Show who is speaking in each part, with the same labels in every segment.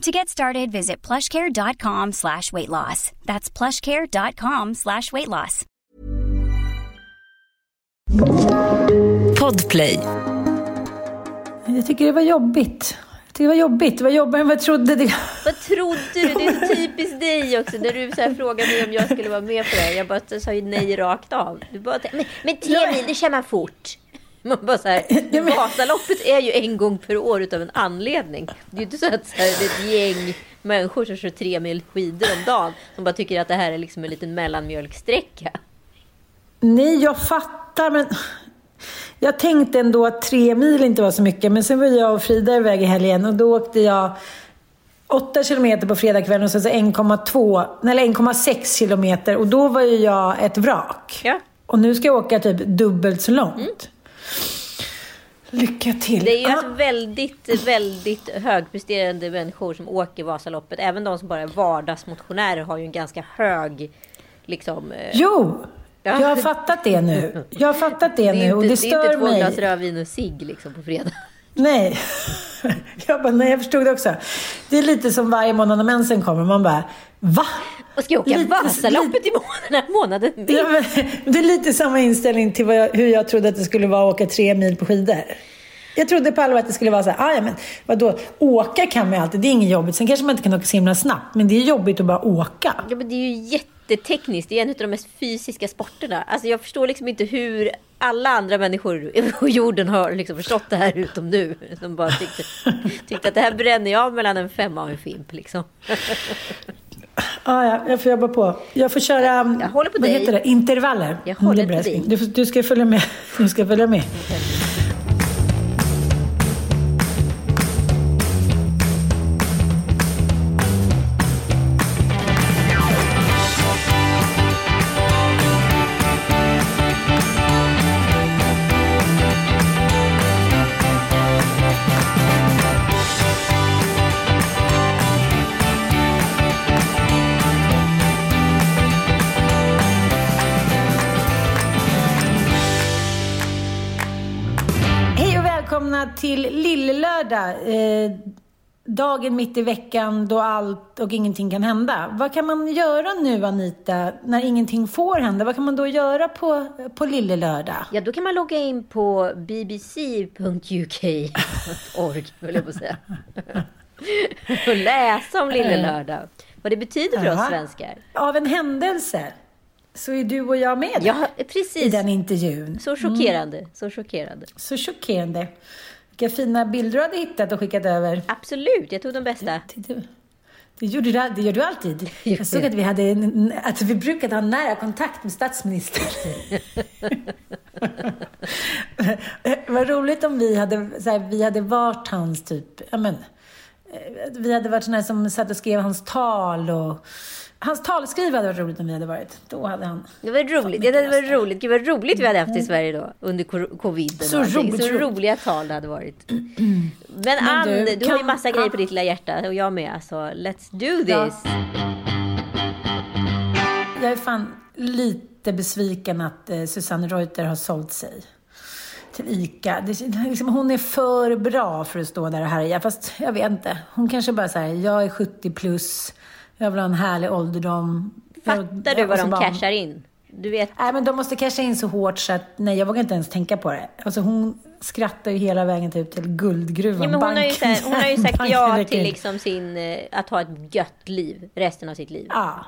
Speaker 1: To get started, visit plushcare.com slash weight loss. That's plushcare.com slash weight loss.
Speaker 2: Podplay.
Speaker 3: Jag tycker det var jobbigt. Jag tycker det var jobbigt. Det var jobbigare än vad jag trodde. Det...
Speaker 4: Vad trodde du? Det är så typiskt dig också. När du så här frågade mig om jag skulle vara med på det. Jag bara sa ju nej rakt av. Du bara, men, men tre mil, det kör man fort. Man bara så här, Vasaloppet är ju en gång per år utav en anledning. Det är ju inte så att så här, det är ett gäng människor som kör tre mil skidor om dagen som bara tycker att det här är liksom en liten mellanmjölksträcka.
Speaker 3: Nej, jag fattar, men jag tänkte ändå att tre mil inte var så mycket. Men sen var jag och Frida iväg i helgen och då åkte jag 8 kilometer på fredagskvällen och sen så 1,2 eller 1,6 kilometer och då var ju jag ett vrak.
Speaker 4: Ja.
Speaker 3: Och nu ska jag åka typ dubbelt så långt.
Speaker 4: Mm.
Speaker 3: Lycka till.
Speaker 4: Det är ju
Speaker 3: Ah.
Speaker 4: alltså väldigt, väldigt högpresterande människor som åker Vasaloppet. Även de som bara är vardagsmotionärer har ju en ganska hög liksom... eh,
Speaker 3: Jo,
Speaker 4: Ja.
Speaker 3: jag har fattat det nu. Jag har fattat det,
Speaker 4: det är
Speaker 3: nu
Speaker 4: inte,
Speaker 3: och det
Speaker 4: det är
Speaker 3: stör
Speaker 4: inte två
Speaker 3: mig.
Speaker 4: glas rödvin och cigg liksom på fredag.
Speaker 3: Nej. Jag bara, nej jag förstod det också. Det är lite som varje månad när mensen kommer. Man bara, va?
Speaker 4: Och ska jag åka
Speaker 3: Lite-
Speaker 4: Vasaloppet i månaden, månaden med?
Speaker 3: Ja, men, det är lite samma inställning till jag, hur jag trodde att det skulle vara att åka tre mil på skidor. Jag trodde på allvar att det skulle vara så här, "Ah, ja men vadå, åka kan man ju alltid, det är inget jobbigt. Sen kanske man inte kan åka så himla snabbt, men det är jobbigt att bara åka.
Speaker 4: Ja, men det är ju jättetekniskt. Det är en av de mest fysiska sporterna. Alltså jag förstår liksom inte hur alla andra människor på jorden har liksom förstått det här utom du. Som bara tyckte, tyckte att det här bränner jag mellan en femma och en fimp liksom.
Speaker 3: Ja, ja, jag får jobba på. Jag får köra,
Speaker 4: Jag håller på
Speaker 3: vad
Speaker 4: dig.
Speaker 3: heter det, intervaller.
Speaker 4: Jag håller
Speaker 3: Det blir
Speaker 4: på dig.
Speaker 3: Du, du ska följa med. Du ska följa med. Till Lillelördag. Eh, dagen mitt i veckan då allt och ingenting kan hända. Vad kan man göra nu Anita, när ingenting får hända? Vad kan man då göra på, på Lillelördag?
Speaker 4: Ja, då kan man logga in på bbc.uk.org, höll jag på att säga. Och läsa om Lille Lördag. Vad det betyder för oss
Speaker 3: Aha.
Speaker 4: svenskar.
Speaker 3: Av en händelse så är du och jag med
Speaker 4: Ja,
Speaker 3: i
Speaker 4: precis.
Speaker 3: den intervjun.
Speaker 4: Så chockerande. Så chockerande.
Speaker 3: Så chockerande. Vilka fina bilder du hade hittat och skickat över.
Speaker 4: Absolut, jag tog de bästa.
Speaker 3: Det, gjorde du, det gör du alltid. Jag såg att vi, hade, en- att vi brukade ha nära kontakt med statsministern. Vad roligt om vi hade, så här, vi hade varit hans typ, ja men, eh, vi hade varit här som satt och skrev hans tal och Hans talskrivare varit roligt om vi hade varit. Då hade han...
Speaker 4: Det var roligt. Ja, det var roligt. Gud vad roligt vi hade haft i Sverige då. Under coviden.
Speaker 3: Så roligt,
Speaker 4: så roliga tal det hade varit. Men, Ann,
Speaker 3: du,
Speaker 4: du, har ju
Speaker 3: kan-
Speaker 4: massa grejer
Speaker 3: ja.
Speaker 4: på ditt lilla hjärta. Och jag med. Så let's do
Speaker 3: Ja.
Speaker 4: this.
Speaker 3: Jag är fan lite besviken att eh, Susanne Reuter har sålt sig till ICA. Det, liksom, hon är för bra för att stå där och härja. Fast jag vet inte. Hon kanske bara säger jag är 70 plus, jag vill ha en härlig ålderdom.
Speaker 4: Fattar du vad
Speaker 3: så
Speaker 4: de
Speaker 3: bara-
Speaker 4: cashar in? Du vet.
Speaker 3: Nej, men de måste casha in så hårt så att nej, jag vågar inte ens tänka på det. Alltså hon skrattar ju hela vägen typ till guldgruvan.
Speaker 4: Ja, men hon, har ju, här, hon har ju sagt ja till liksom sin, eh, att ha ett gött liv resten av sitt liv.
Speaker 3: Ja.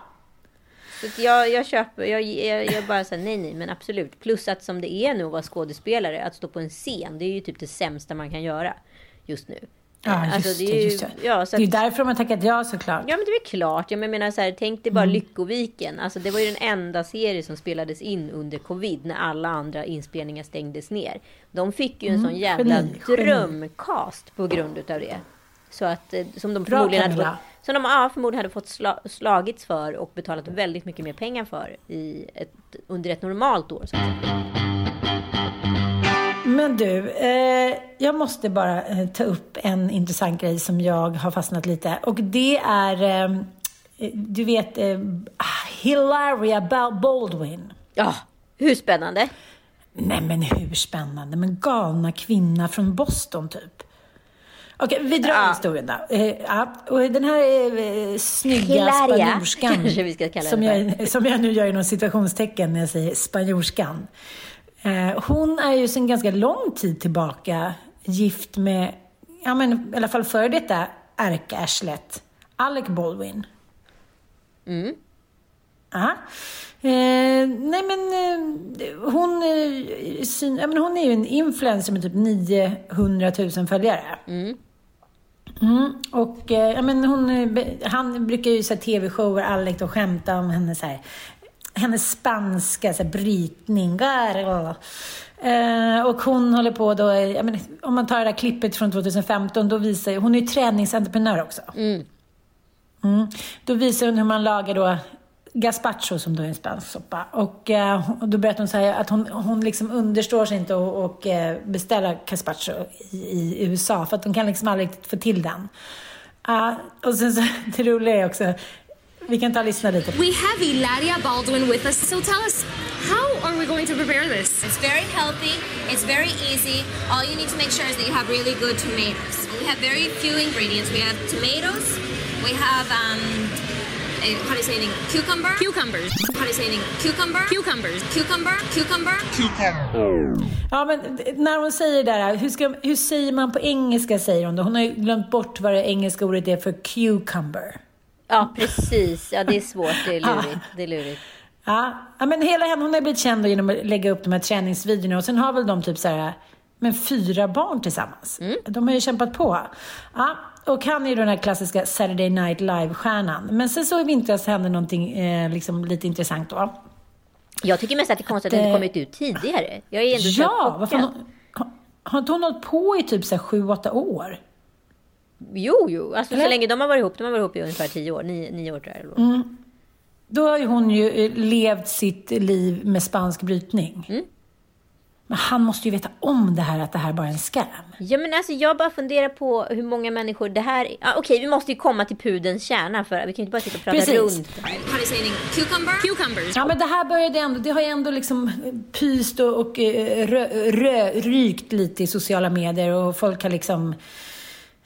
Speaker 4: Så jag, jag köper, jag, jag, jag bara säger nej, nej, men absolut. Plus att som det är nu att vara skådespelare, att stå på en scen, det är ju typ det sämsta man kan göra just nu.
Speaker 3: Ja, just
Speaker 4: Alltså,
Speaker 3: det.
Speaker 4: är ju-
Speaker 3: Just det.
Speaker 4: ja, så
Speaker 3: det är därför de har tackat ja såklart.
Speaker 4: Ja men det är väl klart. Jag menar så här, tänk dig bara
Speaker 3: Mm.
Speaker 4: Lyckoviken. Alltså det var ju den enda serie som spelades in under covid när alla andra inspelningar stängdes ner. De fick ju en sån jävla
Speaker 3: Mm. Geni,
Speaker 4: drömcast på grund utav det. Så att eh, som de
Speaker 3: Bra,
Speaker 4: förmodligen hade
Speaker 3: Camilla.
Speaker 4: fått, som de ja, förmodligen hade fått sla, slagits för och betalat väldigt mycket mer pengar för i ett, under ett normalt år. Så att säga.
Speaker 3: Men du, eh, jag måste bara eh, ta upp en intressant grej som jag har fastnat lite. Och det är, eh, du vet, eh, Hilaria Ba- Baldwin.
Speaker 4: Ja, hur spännande?
Speaker 3: Nej men hur spännande, men galna kvinna från Boston typ. Okej, vi drar
Speaker 4: Ja.
Speaker 3: historien då. Eh, ja, och den här eh, snygga
Speaker 4: Hilaria,
Speaker 3: spanjorskan, som, jag, som jag nu gör inom citationstecken när jag säger spanjorskan. Eh, hon är ju sedan ganska lång tid tillbaka gift med, ja men i alla fall före detta ärkearslet, Alec Baldwin. Ja. Eh, nej men eh, hon, eh, syn, ja, men hon är ju en influencer med typ 900 000 följare. Mm, och eh, ja, men hon, eh, han brukar ju säga tv-shower, Alec, och skämta om hennes, så här, hennes spanska så här, brytning. Gar- Eh, och hon håller på då, eh, ja, men, om man tar det där klippet från 2015, då visar hon är ju träningsentreprenör också. Mm. Då visar hon hur man lagar då gazpacho som då är en spansk soppa. Och, eh, och då berättar hon så här att hon, hon liksom understår sig inte och, och eh, beställa gazpacho i, i USA för att de kan liksom aldrig riktigt få till den. Ah, och sen så, det roliga är också, vi kan ta och lyssna lite.
Speaker 2: We have Ilaria Baldwin with us, so tell us, how are we going to prepare this?
Speaker 5: It's very healthy. It's very easy. All you need to make sure is that you have really good tomatoes. We have very few ingredients. We have tomatoes. We have um, eh, how do you say it? in- Cucumber.
Speaker 2: Cucumbers.
Speaker 5: How do you say it? in- Cucumber.
Speaker 2: Cucumbers.
Speaker 5: Cucumber. Cucumber.
Speaker 3: Ja, men när hon säger det där, hur, ska, hur säger man på engelska säger hon då? Hon har ju glömt bort vad det engelska ordet är för cucumber.
Speaker 4: Ja, precis. Ja, det är svårt. Det är lurigt. Det är lurigt.
Speaker 3: Ja, men hela henne, hon har blivit känd genom att lägga upp de här träningsvideorna och sen har väl de typ så här, men fyra barn tillsammans. De har ju kämpat på. Ja, och han är ju den här klassiska Saturday Night Live-stjärnan. Men sen så i vintras hände någonting eh, liksom lite intressant då.
Speaker 4: Jag tycker mest att det är konstigt att det inte kommit ut tidigare. Jag är ändå
Speaker 3: Ja, vad fan, har inte hon hållit på i typ så här sju, åtta år?
Speaker 4: Jo, jo. Alltså så länge de har varit ihop. De har varit ihop i ungefär tio år. Nio, nio år tror jag. var.
Speaker 3: Då har ju hon ju eh, levt sitt liv med spansk brytning. Men han måste ju veta om det här, att det här bara är en scam.
Speaker 4: Ja, men alltså jag bara funderar på hur många människor det här... Ah, Okej, vi måste ju komma till pudens kärna för vi kan ju inte bara sitta och prata
Speaker 3: Precis.
Speaker 4: runt.
Speaker 5: Cucumber.
Speaker 2: Cucumbers.
Speaker 3: Ja, men det här började ändå, det har ju ändå liksom pyst och, och eh, rö, rö, rykt lite i sociala medier och folk har liksom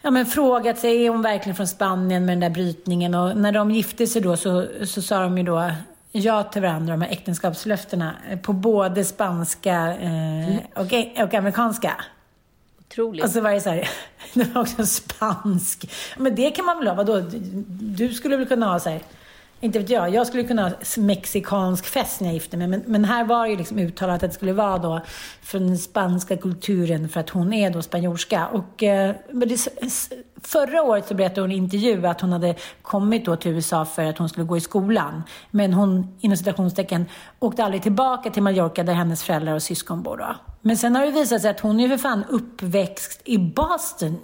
Speaker 3: ja, men frågat sig, är hon verkligen från Spanien med den där brytningen? Och när de gifte sig då så, så sa de ju då ja till varandra, de här äktenskapslöftena, eh, på både spanska eh, och, och amerikanska.
Speaker 4: Otroligt.
Speaker 3: Och så var det så här, det var också spansk. Men det kan man väl ha, vadå? Du, du skulle väl kunna ha så här, inte vet jag, jag skulle kunna ha mexikansk fest när jag gifte mig. Men, men här var det ju liksom uttalat att det skulle vara då från den spanska kulturen för att hon är då spanjorska. Och eh, men det, förra året så berättade hon i en intervju att hon hade kommit då till USA för att hon skulle gå i skolan. Men hon, inom citationstecken, åkte aldrig tillbaka till Mallorca där hennes föräldrar och syskon bor då. Men sen har det visat sig att hon är för fan uppväxt i Boston.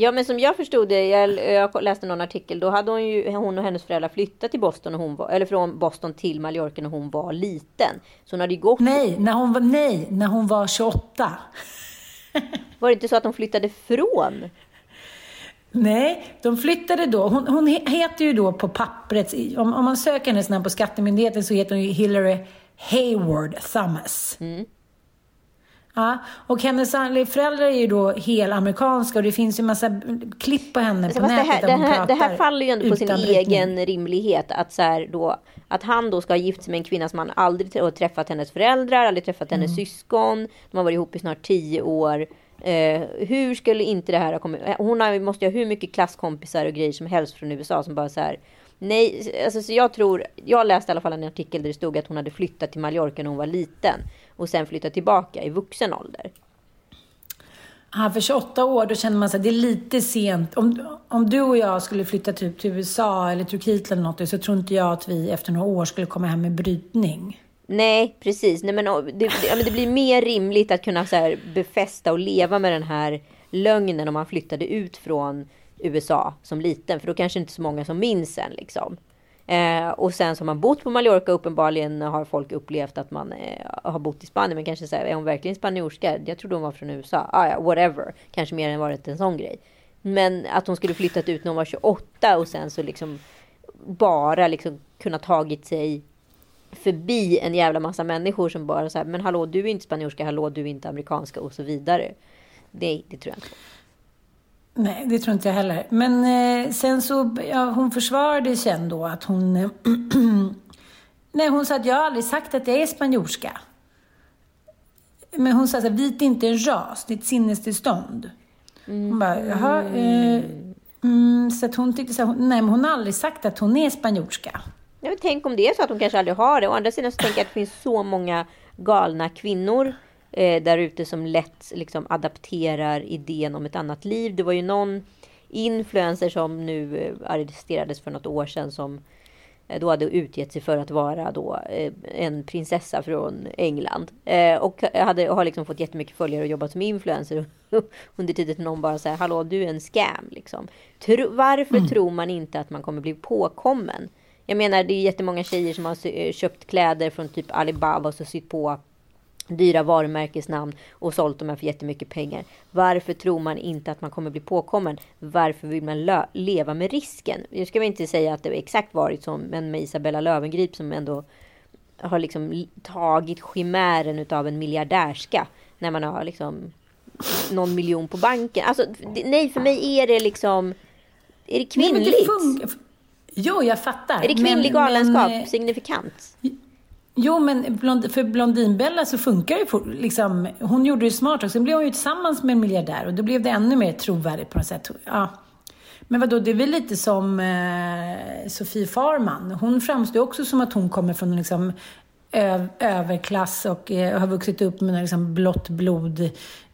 Speaker 4: Ja, men som jag förstod det, jag, jag läste någon artikel, då hade hon ju, hon och hennes föräldrar flyttat till Boston, och hon var, eller från Boston till Mallorca när hon var liten. Så hon hade ju gått...
Speaker 3: Nej, när hon var, nej, när hon var 28.
Speaker 4: Var det inte så att de flyttade från?
Speaker 3: Nej, de flyttade då. Hon, hon he- heter ju då på pappret, om, om man söker hennes namn på Skattemyndigheten så heter hon ju Hillary Hayward Thomas. Ja, och hennes föräldrar är ju då helamerikanska och det finns ju massa klipp på henne på
Speaker 4: Fast det,
Speaker 3: nätet
Speaker 4: här,
Speaker 3: där
Speaker 4: det, här,
Speaker 3: pratar
Speaker 4: det här faller ju ändå på sin egen rimlighet. Att, så här då, att han då ska ha gift sig med en kvinna som han aldrig har träffat hennes föräldrar, aldrig träffat hennes
Speaker 3: Mm.
Speaker 4: syskon. De har varit ihop i snart tio år. Eh, hur skulle inte det här ha kommit... Hon har, måste ju ha hur mycket klasskompisar och grejer som helst från USA som bara så här... Nej, alltså, så jag tror, jag läste i alla fall en artikel där det stod att hon hade flyttat till Mallorca när hon var liten och sen flyttat tillbaka i vuxen ålder.
Speaker 3: Ja, för 28 år, då känner man sig det är lite sent. Om, om du och jag skulle flytta typ till USA eller Turkiet eller något, så tror inte jag att vi efter några år skulle komma hem med brytning.
Speaker 4: Nej, precis. Nej, men det, det, det blir mer rimligt att kunna så här, befästa och leva med den här lögnen om man flyttade ut från USA som liten. För då kanske inte så många som minns sen liksom. Eh, och sen som man bott på Mallorca uppenbarligen har folk upplevt att man eh, har bott i Spanien. Men kanske säger är hon verkligen spanjorska? Jag trodde hon var från USA. Ah, ja, whatever. Kanske mer än varit en sån grej. Men att hon skulle flyttat ut när hon var 28 och sen så liksom bara liksom kunna tagit sig förbi en jävla massa människor som bara så här, men hallå du är inte spanjorska, hallå du är inte amerikanska och så vidare. Det, det tror jag inte på.
Speaker 3: Nej, det tror inte jag heller. Men eh, sen så, ja, hon försvarade sen då att hon... Nej, hon sa att jag har aldrig sagt att jag är spanjorska. Men hon sa att vit är inte en ras, det är ett sinnestillstånd. Mm. Hon bara, jaha. Eh, mm, så att hon tyckte så här, nej men hon har aldrig sagt att hon är spanjorska.
Speaker 4: Nej, men tänk om det är så att hon kanske aldrig har det. Å andra sidan så tänker jag att det finns så många galna kvinnor eh, där ute som lätt liksom, adapterar idén om ett annat liv. Det var ju någon influencer som nu eh, arresterades för något år sedan som eh, då hade utgett sig för att vara då eh, en prinsessa från England. Och hade, har liksom fått jättemycket följare och jobbat som influencer. Under tiden som någon bara säger hallå du är en scam liksom. Tro, varför mm. tror man inte att man kommer bli påkommen? Jag menar det är jättemånga tjejer som har köpt kläder från typ Alibaba och så sytt på dyra varumärkesnamn och sålt dem för jättemycket pengar. Varför tror man inte att man kommer bli påkommen? Varför vill man leva med risken? Jag ska väl inte säga att det exakt varit så, men med Isabella Lövengrip som ändå har liksom tagit chimären av en miljardärska när man har liksom någon miljon på banken. Alltså, nej, för mig är det liksom... Är det kvinnligt? Nej, det
Speaker 3: jo, jag fattar.
Speaker 4: Är det kvinnlig men, galenskap men, signifikant?
Speaker 3: Jo, men blond, för Blondinbella så funkar det liksom, Hon gjorde det smart och sen blev hon ju tillsammans med en miljardär och då blev det ännu mer trovärdigt på något sätt. Ja. Men vadå, det är väl lite som eh, Sofie Farman. Hon framstår också som att hon kommer från liksom, överklass och eh, har vuxit upp med liksom, blått blod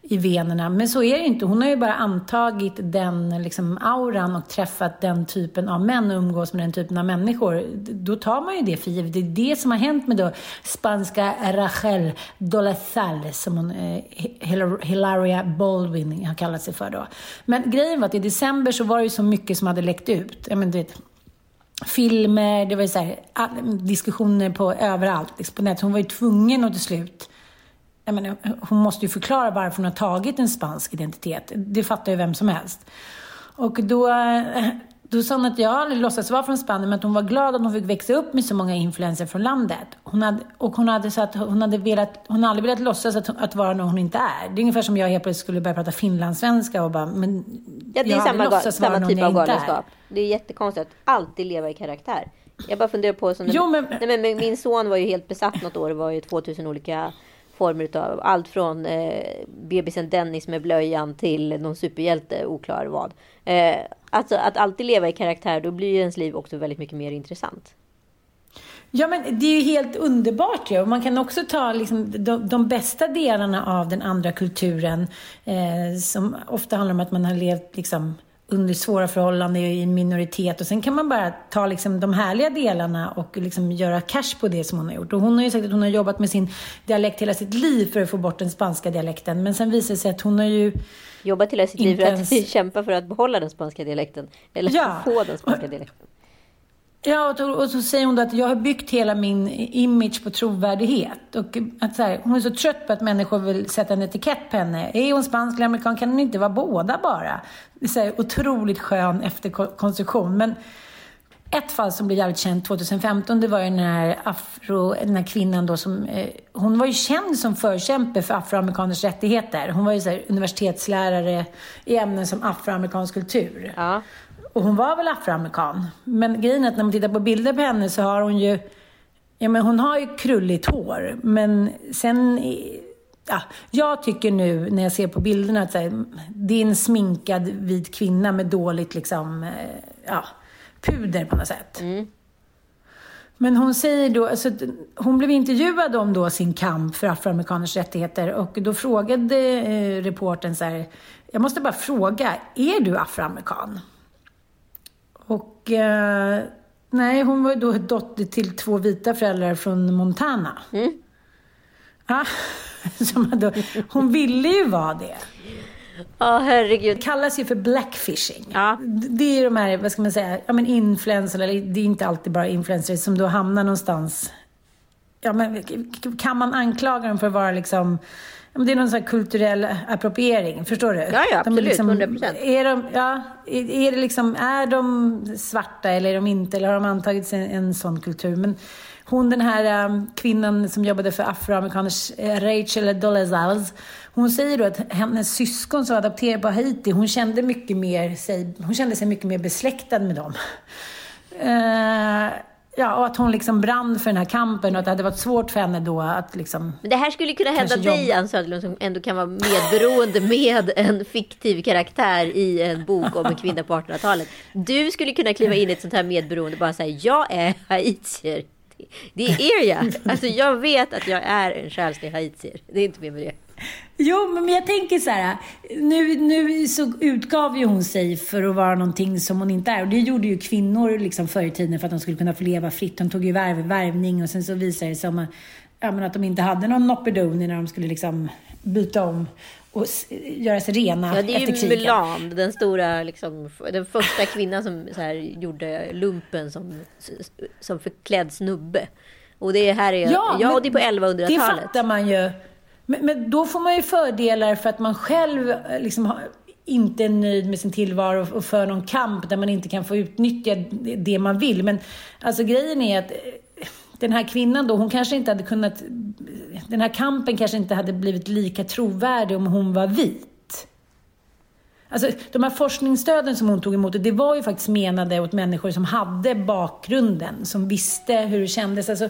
Speaker 3: i venerna. Men så är det inte. Hon har ju bara antagit den liksom, auran och träffat den typen av män och umgås med den typen av människor. Då tar man ju det för givet. Det är det som har hänt med då spanska Rachel Dolezal, som hon, eh, Hilaria Baldwin har kallat sig för då. Men grejen var att i december så var det ju så mycket som hade läckt ut. Jag menar, det, filmer, det var ju så här, diskussioner på överallt liksom på nätet. Hon var ju tvungen att till slut jag menar, hon måste ju förklara varför hon har tagit en spansk identitet. Det fattar ju vem som helst. Och då, då sa hon att jag aldrig låtsats vara från Spanien, men att hon var glad att hon fick växa upp med så många influenser från landet. Hon hade, och hon hade sagt att hon hade velat, hon hade aldrig velat låtsas att, att vara någon hon inte är. Det är ungefär som jag helt plötsligt skulle börja prata finlandssvenska och bara, men
Speaker 4: Ja, det är samma, samma typ av galenskap. Det är jättekonstigt att alltid leva i karaktär. Jag bara funderar på, som jo, men... Nej, men min son var ju helt besatt något år. Det var ju 2000 olika former av allt från eh, bebisen Dennis med blöjan till någon superhjälte, oklar vad. Eh, alltså att alltid leva i karaktär, då blir ju ens liv också väldigt mycket mer intressant.
Speaker 3: Ja, men det är ju helt underbart ju. Ja. Man kan också ta liksom, de, de, bästa delarna av den andra kulturen, eh, som ofta handlar om att man har levt liksom, under svåra förhållanden i en minoritet och sen kan man bara ta liksom de härliga delarna och liksom göra cash på det som hon har gjort. Och hon har ju sagt att hon har jobbat med sin dialekt hela sitt liv för att få bort den spanska dialekten. Men sen visar det sig att hon har ju
Speaker 4: jobbat hela sitt liv för att ens... kämpa för att behålla den spanska dialekten. Eller ja. få den spanska dialekten.
Speaker 3: Ja, och, och så säger hon då att jag har byggt hela min image på trovärdighet. Och att så här, hon är så trött på att människor vill sätta en etikett på henne. Är hon spansk eller amerikan? Kan hon inte vara båda bara? Det är så här, otroligt skön efterkonstruktion. Men ett fall som blev jävligt känt 2015, det var ju den här, afro, den här kvinnan då som... Eh, hon var ju känd som förkämpe för afroamerikaners rättigheter. Hon var ju så här, universitetslärare i ämnen som afroamerikansk kultur. Ja. Och hon var väl afroamerikan. Men grejen är att när man tittar på bilder på henne så har hon ju... Ja, men hon har ju krulligt hår. Men sen... Ja, jag tycker nu när jag ser på bilderna att här, det är en sminkad vit kvinna med dåligt liksom... Eh, ja, puder på något sätt. Men hon säger då, alltså, hon blev intervjuad om då sin kamp för afroamerikaners rättigheter och då frågade eh, reportern så här, jag måste bara fråga, är du afroamerikan? Och eh, nej, hon var ju då dotter till två vita föräldrar från Montana. Ja, som då, hon ville ju vara det.
Speaker 4: Ja, herregud.
Speaker 3: Det kallas ju för blackfishing.
Speaker 4: Ja.
Speaker 3: Det är de här, vad ska man säga, ja men influencers, eller det är inte alltid bara influencers, som då hamnar någonstans. Ja men kan man anklaga dem för att vara liksom, men det är någon sån här kulturell appropriering, förstår du?
Speaker 4: Ja, ja,
Speaker 3: De är
Speaker 4: absolut,
Speaker 3: liksom,
Speaker 4: 100%.
Speaker 3: Är de, ja, är, det liksom, är de svarta eller är de inte, eller har de antagit sig en, en sån kultur? Men hon den här um, kvinnan som jobbade för afroamerikaners, eh, Rachel Dolezals, hon säger då att hennes syskon som adopterade på Haiti, hon kände, mycket mer sig, hon kände sig mycket mer besläktad med dem. Eh, ja, och att hon liksom brann för den här kampen och att det hade varit svårt för henne då att liksom...
Speaker 4: Men det här skulle kunna hända dig. Ann Söderlund, som ändå kan vara medberoende med en fiktiv karaktär i en bok om en kvinna på 1800-talet. Du skulle kunna kliva in i ett sånt här medberoende och bara säga, jag är haitier. Det är jag. Alltså jag vet att jag är en själslig haitier. Det är inte mer med det.
Speaker 3: Jo, men jag tänker så här. Nu, nu så utgav ju hon sig för att vara någonting som hon inte är. Och det gjorde ju kvinnor liksom förr i tiden för att de skulle kunna få leva fritt. De tog ju värv, värvning och sen så visade det sig ja, men att de inte hade någon noppedoni när de skulle liksom byta om och göra sig rena
Speaker 4: Ja, det är
Speaker 3: efter
Speaker 4: ju
Speaker 3: kriget.
Speaker 4: Mulan, den stora, liksom, den första kvinnan som så här, gjorde lumpen som, som förklädd snubbe. Och det här är, ja, och det är på
Speaker 3: Det
Speaker 4: 1100-talet.
Speaker 3: fattar man ju. Men, men då får man ju fördelar för att man själv eh, liksom har, inte är nöjd med sin tillvaro och- för någon kamp där man inte kan få utnyttja det- man vill. Men alltså grejen är att eh, den här kvinnan då, hon kanske inte hade kunnat... Den här kampen kanske inte hade blivit lika trovärdig om hon var vit. Alltså, de här forskningsstöden som hon tog emot, det var ju faktiskt menade åt människor som hade bakgrunden, som visste hur det kändes. Alltså,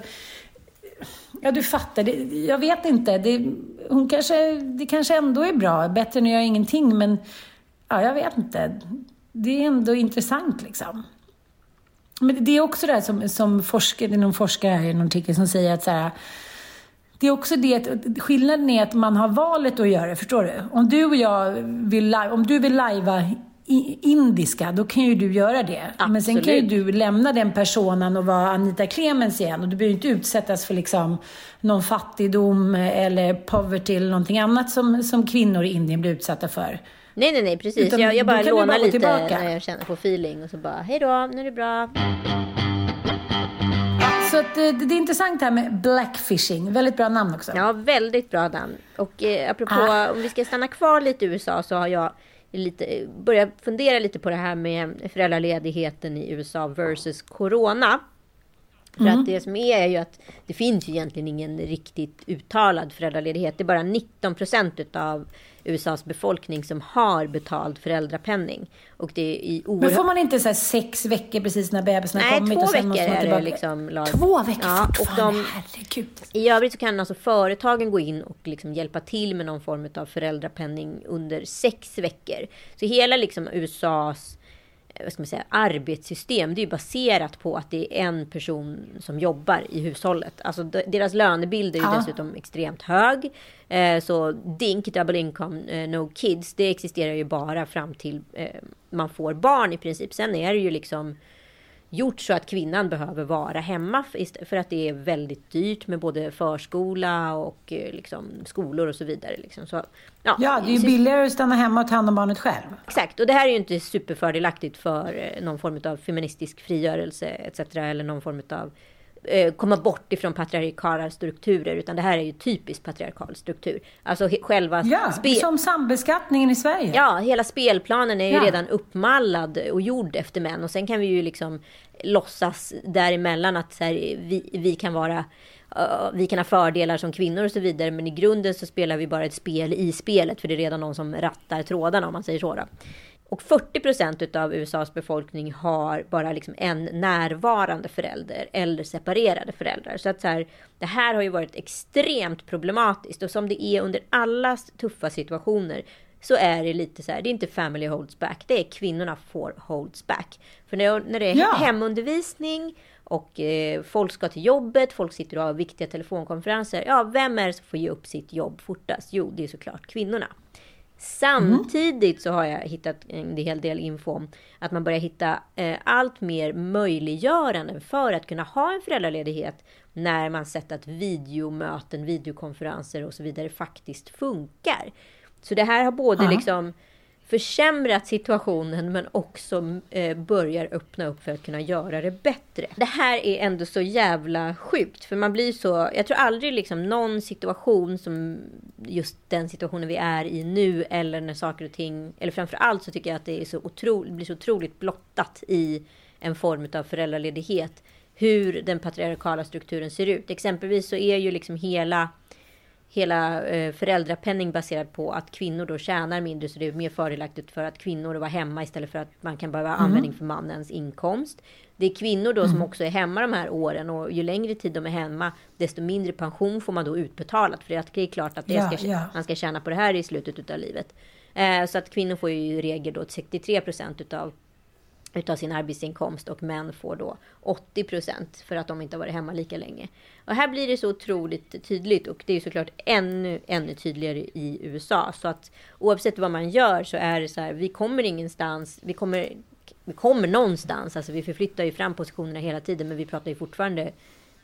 Speaker 3: Ja, du fattar. Det, jag vet inte. Det, hon kanske, det kanske ändå är bra. Bättre än att göra ingenting, men ja, jag vet inte. Det är ändå intressant liksom. Men det är också det här som, som forskare, det är någon forskare här i någon artikel som säger att så här, det är också det att skillnaden är att man har valet att göra det, förstår du? Om du och jag vill, om du vill lajva indiska, då kan ju du göra det. Men sen kan ju
Speaker 4: Absolut.
Speaker 3: du lämna den personen och vara Anita Clemens igen. Och du behöver inte utsättas för liksom någon fattigdom eller poverty eller någonting annat som, som kvinnor i Indien blir utsatta för.
Speaker 4: Nej, nej, nej, precis.
Speaker 3: Utan
Speaker 4: jag, jag bara lånar
Speaker 3: bara
Speaker 4: lite
Speaker 3: tillbaka.
Speaker 4: när jag känner på feeling och så bara, hej då, nu är det bra.
Speaker 3: Så att, eh, det, det är intressant det här med blackfishing. Väldigt bra namn också.
Speaker 4: Ja, väldigt bra namn. Och eh, apropå,
Speaker 3: Ah.
Speaker 4: om vi ska stanna kvar lite i USA så har jag lite, börjat fundera lite på det här med föräldraledigheten i USA versus corona. För
Speaker 3: Mm.
Speaker 4: att det som är är ju att det finns ju egentligen ingen riktigt uttalad föräldraledighet. Det är bara 19 procent utav USAs befolkning som har betald föräldrapenning. Och det är i
Speaker 3: Men
Speaker 4: oerhört...
Speaker 3: får man inte så sex veckor precis när bebisen har
Speaker 4: Nej,
Speaker 3: kommit?
Speaker 4: två
Speaker 3: och sen måste
Speaker 4: veckor är det
Speaker 3: tillbaka?
Speaker 4: liksom lag-
Speaker 3: Två veckor
Speaker 4: Ja, och de-
Speaker 3: Herregud.
Speaker 4: I övrigt så kan alltså företagen gå in och liksom hjälpa till med någon form av föräldrapenning under sex veckor. Så hela liksom USAs vad ska man säga, arbetssystem det är ju baserat på att det är en person som jobbar i hushållet. Alltså de- deras lönebild är ju
Speaker 3: Ja.
Speaker 4: dessutom extremt hög. Eh, Så DINK, double income, eh, no kids, det existerar ju bara fram till eh, man får barn i princip. Sen är det ju liksom gjort så att kvinnan behöver vara hemma för- att det är väldigt dyrt med både förskola och eh, liksom, skolor och så vidare. Liksom. Så, ja,
Speaker 3: Ja, det är ju billigare att stanna hemma och ta hand om barnet själv.
Speaker 4: Exakt, och det här är ju inte superfördelaktigt för eh, någon form av feministisk frigörelse etc. Eller någon form av komma bort ifrån patriarkala strukturer. Utan det här är ju typiskt patriarkal struktur. Alltså själva
Speaker 3: Ja, som sambeskattningen i Sverige.
Speaker 4: Ja, hela spelplanen är ju
Speaker 3: Ja.
Speaker 4: redan uppmallad och gjord efter män. Och sen kan vi ju liksom låtsas däremellan att så här, vi, vi kan vara eh, vi kan ha fördelar som kvinnor och så vidare. Men i grunden så spelar vi bara ett spel i spelet. För det är redan någon som rattar trådarna om man säger så. Då. Och 40 procent av USAs befolkning har bara liksom en närvarande förälder eller separerade föräldrar. Så att så här, det här har ju varit extremt problematiskt och som det är under alla tuffa situationer så är det lite så här, det är inte family holds back, det är kvinnorna får holds back. För när, när det är
Speaker 3: Ja.
Speaker 4: hemundervisning och eh, folk ska till jobbet, folk sitter och har viktiga telefonkonferenser. Ja, vem är det som får ge upp sitt jobb fortast? Jo, det är såklart kvinnorna. Samtidigt så har jag hittat en hel del info om att man börjar hitta eh, allt mer möjliggöranden för att kunna ha en föräldraledighet när man sett att videomöten, videokonferenser och så vidare faktiskt funkar. Så det här har både
Speaker 3: Ja.
Speaker 4: liksom försämrat situationen men också eh, börjar öppna upp för att kunna göra det bättre. Det här är ändå så jävla sjukt för man blir så, jag tror aldrig liksom någon situation som just den situationen vi är i nu eller när saker och ting, eller framför allt så tycker jag att det är så otroligt, blir så otroligt blottat i en form av föräldraledighet hur den patriarkala strukturen ser ut. Exempelvis så är ju liksom hela hela eh, föräldrapenning baserad på att kvinnor då tjänar mindre så det är mer fördelaktigt för att kvinnor var hemma istället för att man kan behöva användning för mannens inkomst. Det är kvinnor då som också är hemma de här åren och ju längre tid de är hemma desto mindre pension får man då utbetalat för att det är klart att det
Speaker 3: Ja,
Speaker 4: ska,
Speaker 3: ja.
Speaker 4: man ska tjäna på det här i slutet av livet. Eh, så att kvinnor får ju i regel då 63 procent utav utav sin arbetsinkomst och män får då 80 procent för att de inte har varit hemma lika länge. Och här blir det så otroligt tydligt och det är såklart ännu, ännu tydligare i USA. Så att oavsett vad man gör så är det så här, vi kommer ingenstans, vi kommer, vi kommer någonstans, alltså vi förflyttar ju fram positionerna hela tiden men vi pratar ju fortfarande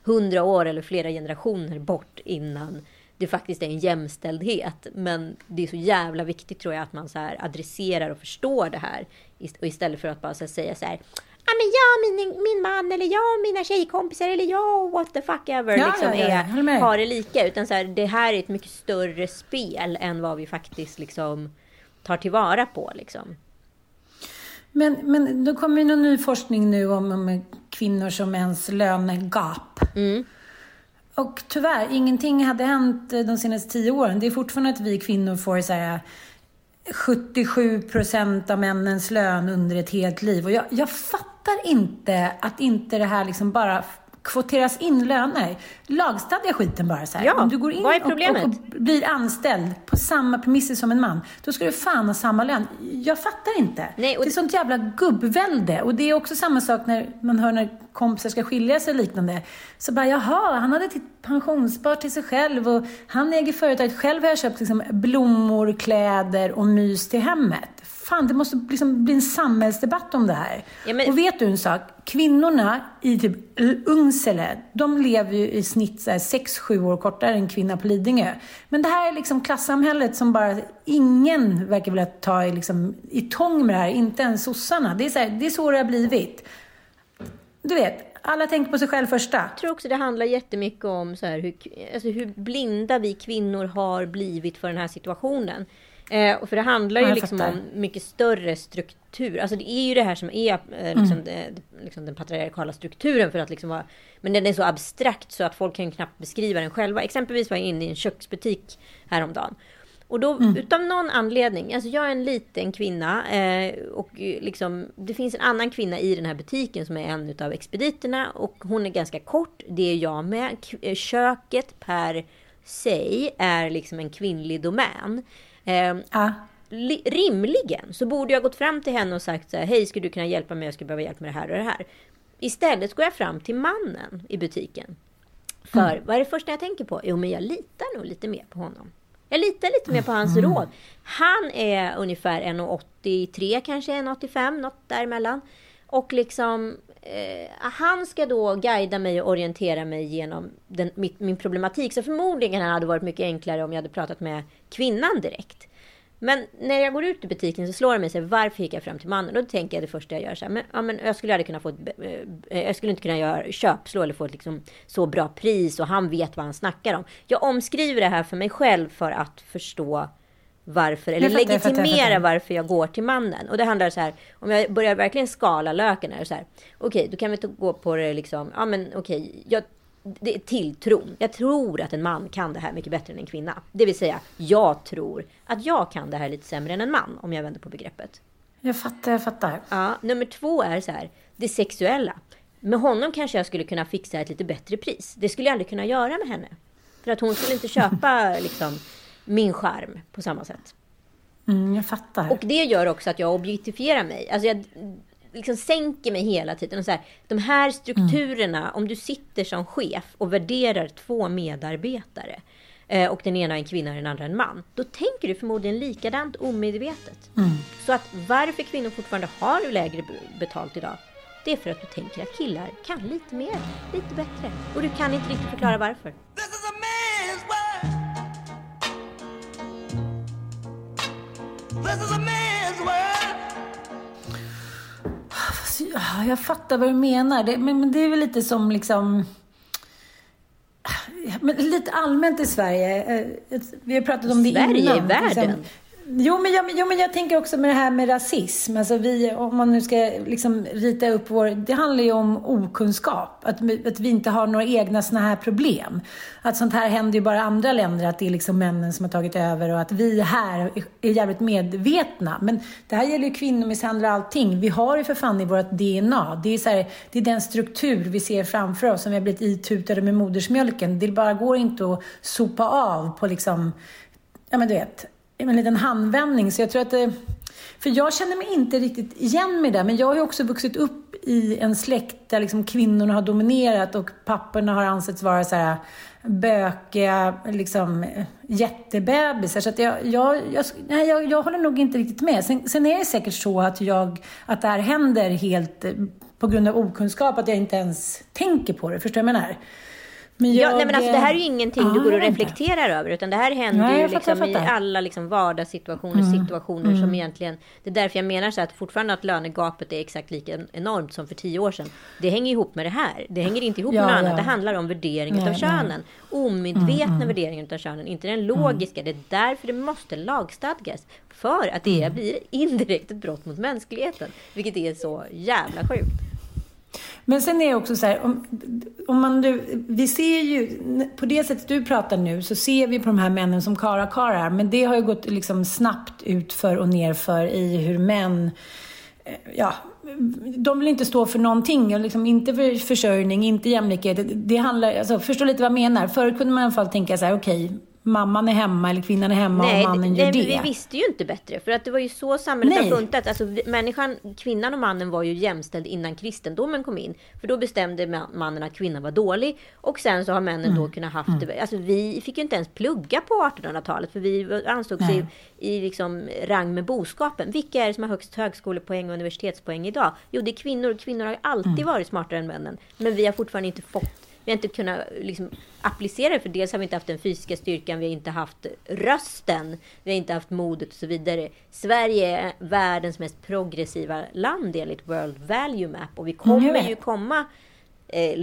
Speaker 4: hundra år eller flera generationer bort innan det faktiskt är en jämställdhet. Men det är så jävla viktigt tror jag att man så här adresserar och förstår det här. Och istället för att bara så säga så här. Ja men jag, min, min man eller jag, mina tjejkompisar eller jag, what the fuck ever.
Speaker 3: Ja,
Speaker 4: liksom
Speaker 3: ja, ja,
Speaker 4: är, har det lika. Utan så här, det här är ett mycket större spel än vad vi faktiskt liksom tar tillvara på. Liksom.
Speaker 3: Men, men då kommer ju någon ny forskning nu om, om kvinnors och mäns lönegap. Och tyvärr, ingenting hade hänt de senaste tio åren. Det är fortfarande att vi kvinnor får så här 77 procent av männens lön under ett helt liv. Och jag, jag fattar inte att inte det här liksom bara kvoteras in löner. Lagstadga skiten bara så här.
Speaker 4: Ja,
Speaker 3: Om du går in och, och, och blir anställd på samma premisser som en man, då ska du fan ha samma lön. Jag fattar inte.
Speaker 4: Nej,
Speaker 3: Det är sånt jävla gubbvälde. Och det är också samma sak när man hör när kompisar ska skilja sig och liknande. Så bara, jaha, han hade ett pensionsspar till sig själv och han äger företaget. Själv har jag köpt liksom blommor, kläder och mys till hemmet. Fan, det måste liksom bli en samhällsdebatt om det här.
Speaker 4: Ja, men-
Speaker 3: Och vet du en sak? Kvinnorna i typ Ungsele, de lever ju i snitt 6-7 år kortare än kvinna på Lidingö. Men det här är liksom klassamhället som bara ingen verkar vilja ta i, liksom, i tång med det här, inte ens sossarna. Det är, så här, det är så det har blivit. Du vet, alla tänker på sig själv första.
Speaker 4: Jag tror också det handlar jättemycket om så här, hur, alltså hur blinda vi kvinnor har blivit för den här situationen. Eh, och för det handlar ju liksom
Speaker 3: fattar.
Speaker 4: om mycket större struktur. Alltså det är ju det här som är eh, liksom, det, liksom den patriarkala strukturen. För att liksom vara, men den är så abstrakt så att folk kan knappt beskriva den själva. Exempelvis var jag inne i en köksbutik häromdagen. Och då utav någon anledning, alltså jag är en liten kvinna eh, och liksom, det finns en annan kvinna i den här butiken som är en utav expediterna och hon är ganska kort, det är jag med. K- eh, Köket per sig är liksom en kvinnlig domän. Eh, li- rimligen så borde jag gått fram till henne och sagt så här, hej skulle du kunna hjälpa mig, jag skulle behöva hjälp med det här och det här. Istället går jag fram till mannen i butiken. För vad är det första jag tänker på? Jo, men jag litar nog lite mer på honom. Jag litar lite mer på hans råd. Han är ungefär 1,83 kanske 1,85 något däremellan. Och liksom eh, han ska då guida mig och orientera mig genom den, mitt, min problematik. Så förmodligen hade det varit mycket enklare om jag hade pratat med kvinnan direkt. Men när jag går ut i butiken så slår det mig så här, varför gick jag fram till mannen? Och då tänker jag det första jag gör så här, men, ja, men jag skulle aldrig kunna få ett, eh, eh, jag skulle inte kunna göra köpslå eller få ett liksom så bra pris och han vet vad han snackar om. Jag omskriver det här för mig själv för att förstå varför, eller
Speaker 3: fattar, jag fattar, jag
Speaker 4: legitimera
Speaker 3: fattar.
Speaker 4: varför jag går till mannen. Och det handlar så här, om jag börjar verkligen skala löken är det så här, okej, då kan vi gå på det liksom, ja men okej, jag det är tilltron. Jag tror att en man kan det här mycket bättre än en kvinna. Det vill säga, jag tror att jag kan det här lite sämre än en man, om jag vänder på begreppet.
Speaker 3: Jag fattar, jag fattar.
Speaker 4: Ja, nummer två är så här, det sexuella. Med honom kanske jag skulle kunna fixa ett lite bättre pris. Det skulle jag aldrig kunna göra med henne. För att hon skulle inte köpa liksom, min charm på samma sätt.
Speaker 3: Mm, jag fattar.
Speaker 4: Och det gör också att jag objektifierar mig. Alltså jag liksom sänker mig hela tiden. Och så här, de här strukturerna, mm. om du sitter som chef och värderar två medarbetare eh, och den ena är en kvinna och den andra en man. Då tänker du förmodligen likadant omedvetet. Mm. Så att varför kvinnor fortfarande har lägre betalt idag, det är för att du tänker att killar kan lite mer, lite bättre. Och du kan inte riktigt förklara varför.
Speaker 3: Jag fattar vad du menar. Det, men, men, det är väl lite som liksom... Men lite allmänt i Sverige. Eh, vi har pratat om det
Speaker 4: Sverige
Speaker 3: innan.
Speaker 4: Sverige i världen?
Speaker 3: Jo men, jag, jo, men jag tänker också med det här med rasism. Alltså vi, om man nu ska liksom rita upp vår... Det handlar ju om okunskap. Att, att vi inte har några egna såna här problem. Att sånt här händer ju bara i andra länder. Att det är liksom männen som har tagit över och att vi här är jävligt medvetna. Men det här gäller ju kvinnomisshandel och allting. Vi har ju för fan i vårt DNA. Det är, så här, det är den struktur vi ser framför oss som vi har blivit itutade med modersmjölken. Det bara går inte att sopa av på liksom ja men du vet, en liten handvändning. Så jag tror att det, för jag känner mig inte riktigt igen med det, men jag har ju också vuxit upp i en släkt där liksom kvinnorna har dominerat och papporna har ansetts vara så här bökiga liksom, eh, jättebebisar. Så att jag, jag, jag, nej, jag, jag håller nog inte riktigt med. Sen, sen är det säkert så att, jag, att det här händer helt eh, på grund av okunskap, att jag inte ens tänker på det. Förstår du vad jag menar?
Speaker 4: Men jag, ja, nej, men alltså, det här är ju ingenting ah, du går och reflekterar över, utan det här händer nej, ju liksom fattar, i alla liksom vardagssituationer, mm. situationer mm. som egentligen... Det är därför jag menar så att fortfarande att lönegapet är exakt lika enormt som för tio år sedan. Det hänger ihop med det här. Det hänger inte ihop ja, med något ja. annat. Det handlar om värdering nej, av könen. Omedvetna mm, mm. värderingar av könen, inte den logiska. Mm. Det är därför det måste lagstadgas. För att det mm. blir indirekt ett brott mot mänskligheten. Vilket är så jävla sjukt.
Speaker 3: Men sen är det också så här, om, om man nu, vi ser ju, på det sättet du pratar nu, så ser vi på de här männen som karakarar. Men det har ju gått liksom snabbt utför och nerför i hur män, eh, ja, de vill inte stå för någonting. Liksom inte för försörjning, inte jämlikhet. Det, det handlar, alltså, förstå lite vad jag menar. Förr kunde man i alla fall tänka så här, okej, okay, mamman är hemma eller kvinnan är hemma nej, och mannen gör nej,
Speaker 4: det. vi visste ju inte bättre. För att det var ju så samhället nej. har funtat. Alltså, människan, kvinnan och mannen var ju jämställd innan kristendomen kom in. För då bestämde mannen att kvinnan var dålig. Och sen så har männen mm. då kunnat haft mm. Alltså vi fick ju inte ens plugga på 1800-talet. För vi ansågs i, i liksom rang med boskapen. Vilka är det som har högst högskolepoäng och universitetspoäng idag? Jo, det är kvinnor. Kvinnor har alltid mm. varit smartare än männen. Men vi har fortfarande inte fått vi har inte kunnat liksom, applicera det, för dels har vi inte haft den fysiska styrkan, vi har inte haft rösten, vi har inte haft modet och så vidare. Sverige är världens mest progressiva land enligt World Value Map och vi kommer mm. ju komma eh,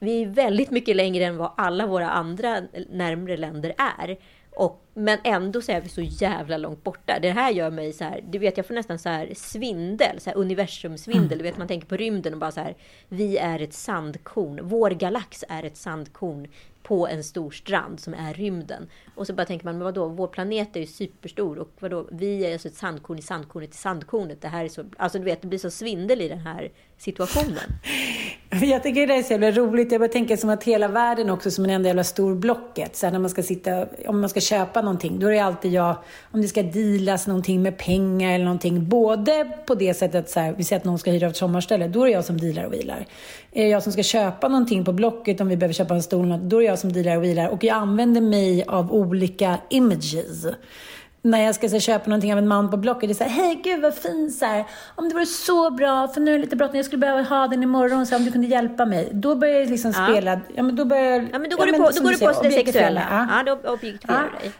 Speaker 4: vi är väldigt mycket längre än vad alla våra andra närmre länder är. Och, men ändå så är vi så jävla långt borta. Det här gör mig så här, du vet jag får nästan så här svindel, så här universumsvindel. Mm. Du vet man tänker på rymden och bara så här, vi är ett sandkorn. Vår galax är ett sandkorn på en stor strand som är rymden. Och så bara tänker man, men vadå, vår planet är ju superstor och vadå, vi är alltså ett sandkorn i sandkornet i sandkornet. Det här är så, alltså du vet, det blir så svindel i den här situationen.
Speaker 3: Jag tycker det är så jävla roligt. Jag bara tänker som att hela världen också som en enda jävla stor blocket. Så när man ska sitta, om man ska köpa någonting, då är det alltid jag, om det ska dealas någonting med pengar eller någonting. Både på det sättet, så här, vi säger att någon ska hyra ett sommarställe, då är det jag som dealar och vilar. Är det jag som ska köpa någonting på Blocket, om vi behöver köpa en stol, då är det jag som dealar och vilar. Och jag använder mig av olika images när jag ska så, köpa någonting av en man på Blocket, det är så här, hej gud vad fin så här. om det vore så bra, för nu är det lite bråttom, jag skulle behöva ha den imorgon, så om du kunde hjälpa mig. Då börjar jag liksom ja. spela, ja men då börjar
Speaker 4: Ja men då går ja, du på, då går du på det sexuella. Ja, ja då objektifierar du dig.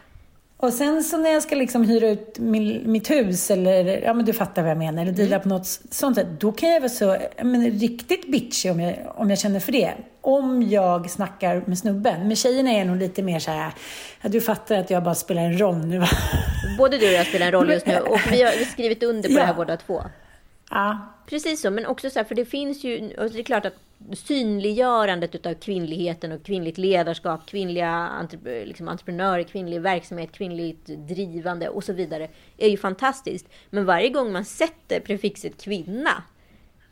Speaker 3: Och sen så när jag ska liksom hyra ut min, mitt hus eller, ja men du fattar vad jag menar, eller deala mm. på något sånt sätt. Då kan jag vara så, men riktigt bitchy om jag, om jag känner för det. Om jag snackar med snubben. Med tjejerna är jag nog lite mer så här, ja, du fattar att jag bara spelar en roll nu va?
Speaker 4: Både du och jag spelar en roll just nu och vi har skrivit under på ja. det här båda två.
Speaker 3: Ja.
Speaker 4: Precis så, men också så här, för det finns ju, och det är klart att synliggörandet av kvinnligheten och kvinnligt ledarskap, kvinnliga liksom, entreprenörer, kvinnlig verksamhet, kvinnligt drivande och så vidare är ju fantastiskt. Men varje gång man sätter prefixet kvinna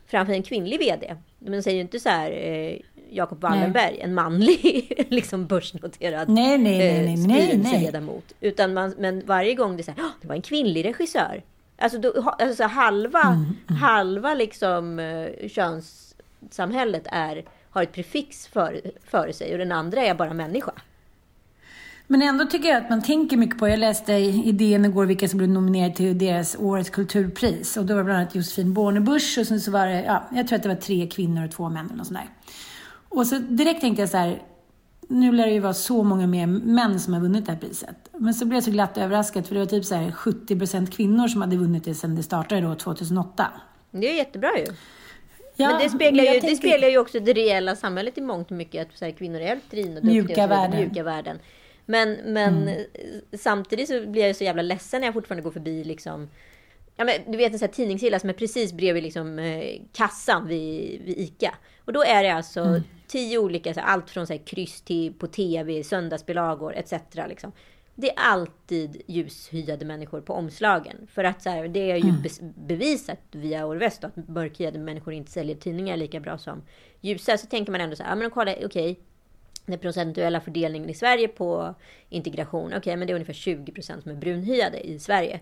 Speaker 4: framför en kvinnlig VD. Men säger ju inte så här eh, Jakob Wallenberg, en manlig liksom börsnoterad
Speaker 3: nej, nej, nej, nej, nej,
Speaker 4: styrelseledamot. Utan man, men varje gång det är så här, det var en kvinnlig regissör. Alltså, då, alltså halva, mm, mm. halva liksom uh, könssamhället är, har ett prefix för, för sig och den andra är bara människa.
Speaker 3: Men ändå tycker jag att man tänker mycket på, jag läste i DN igår vilka som blev nominerade till deras årets kulturpris. Och då var det bland annat Josefin Bornebusch och sen så var det, ja, jag tror att det var tre kvinnor och två män eller något sånt där. Och så direkt tänkte jag så här, nu lär det ju vara så många mer män som har vunnit det här priset. Men så blev jag så glatt överraskad för det var typ så här 70% kvinnor som hade vunnit det sedan det startade då 2008.
Speaker 4: Det är jättebra ju. Ja, men det speglar, ju, tänkte... det speglar ju också det reella samhället i mångt och mycket. Att så här, kvinnor är drivna och
Speaker 3: mjuka värden.
Speaker 4: mjuka värden. Men, men mm. samtidigt så blir jag så jävla ledsen när jag fortfarande går förbi liksom Ja, men du vet en sån här tidningshylla som är precis bredvid liksom, eh, kassan vid, vid ICA. Och då är det alltså mm. tio olika, så allt från så här, kryss till på TV, söndagsbilagor etc. Liksom. Det är alltid ljushyade människor på omslagen. För att så här, det är ju mm. bevisat via Orvest att mörkhyade människor inte säljer tidningar lika bra som ljusa. Så tänker man ändå så här, ja men kolla, okej. Okay, den procentuella fördelningen i Sverige på integration, okej, okay, men det är ungefär 20 procent som är brunhyade i Sverige.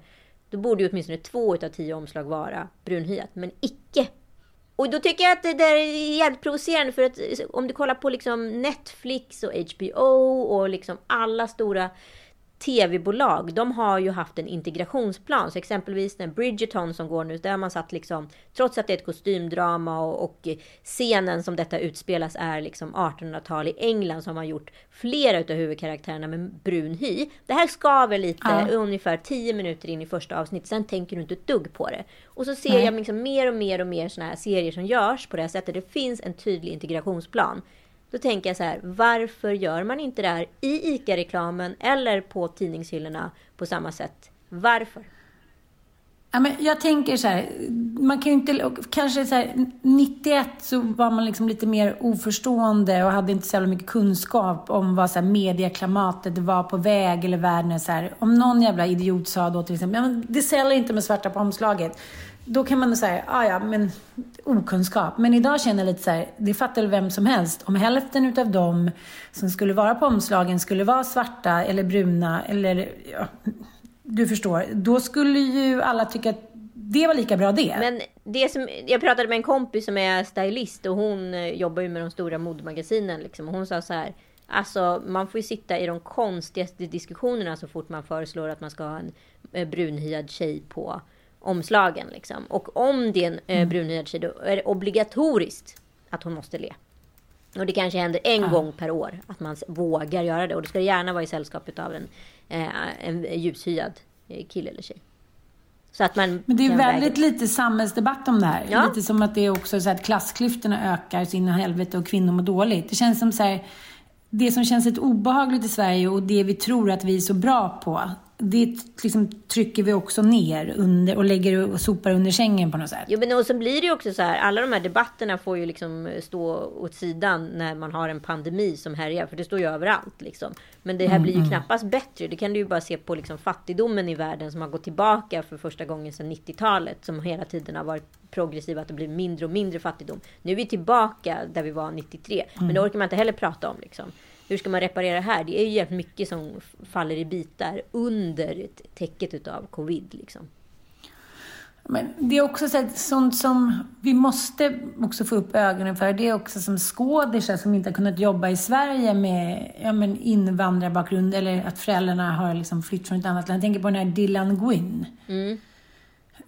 Speaker 4: Då borde ju åtminstone två av tio omslag vara brunhyat, men icke. Och då tycker jag att det där är jävligt provocerande för att om du kollar på liksom Netflix och HBO och liksom alla stora tv-bolag, de har ju haft en integrationsplan. Så exempelvis den Bridgerton som går nu, där har man satt liksom, trots att det är ett kostymdrama och, och scenen som detta utspelas är liksom 1800-tal i England, så har man gjort flera utav huvudkaraktärerna med brun hy. Det här skaver lite ja. ungefär 10 minuter in i första avsnittet, sen tänker du inte ett dugg på det. Och så ser Nej. jag liksom mer och mer och mer såna här serier som görs på det här sättet. Det finns en tydlig integrationsplan. Då tänker jag så här, varför gör man inte det här i ICA-reklamen eller på tidningshyllorna på samma sätt? Varför?
Speaker 3: Ja, men jag tänker så här, man kan ju inte, kanske så här, 91 så var man liksom lite mer oförstående och hade inte så mycket kunskap om vad så här, medieklimatet var på väg eller världen så här. Om någon jävla idiot sa då till exempel, ja, det säljer inte med svarta på omslaget då kan man säga, ah, ja men okunskap. Men idag känner jag lite så här, det fattar väl vem som helst. Om hälften utav dem som skulle vara på omslagen skulle vara svarta eller bruna eller, ja, du förstår. Då skulle ju alla tycka att det var lika bra det.
Speaker 4: Men det som, jag pratade med en kompis som är stylist och hon eh, jobbar ju med de stora modemagasinen. Liksom, och hon sa så här, alltså man får ju sitta i de konstigaste diskussionerna så fort man föreslår att man ska ha en eh, brunhyad tjej på omslagen. Liksom. Och om det är en eh, mm. tjej, då är det obligatoriskt att hon måste le. Och det kanske händer en ja. gång per år att man vågar göra det. Och det ska gärna vara i sällskap av en, eh, en ljushyad eh, kille eller tjej.
Speaker 3: Så att man Men det är väldigt lite samhällsdebatt om det här. Ja. Lite som att det är också så att klassklyftorna ökar så in i helvete och kvinnor mår dåligt. Det känns som så här, det som känns lite obehagligt i Sverige och det vi tror att vi är så bra på, det liksom trycker vi också ner under och lägger och sopar under sängen på något sätt.
Speaker 4: Jo, men och så blir det ju också så här, alla de här debatterna får ju liksom stå åt sidan när man har en pandemi som härjar, för det står ju överallt liksom. Men det här mm, blir ju mm. knappast bättre. Det kan du ju bara se på liksom fattigdomen i världen som har gått tillbaka för första gången sedan 90-talet, som hela tiden har varit progressiv, att det blir mindre och mindre fattigdom. Nu är vi tillbaka där vi var 93, mm. men det orkar man inte heller prata om liksom hur ska man reparera det här? Det är ju jävligt mycket som faller i bitar under täcket utav covid. Liksom.
Speaker 3: Men det är också så sånt som vi måste också få upp ögonen för. Det är också som skådisar som inte har kunnat jobba i Sverige med ja, men invandrarbakgrund eller att föräldrarna har liksom flytt från ett annat land. Jag tänker på den här Dylan Gwyn. Mm.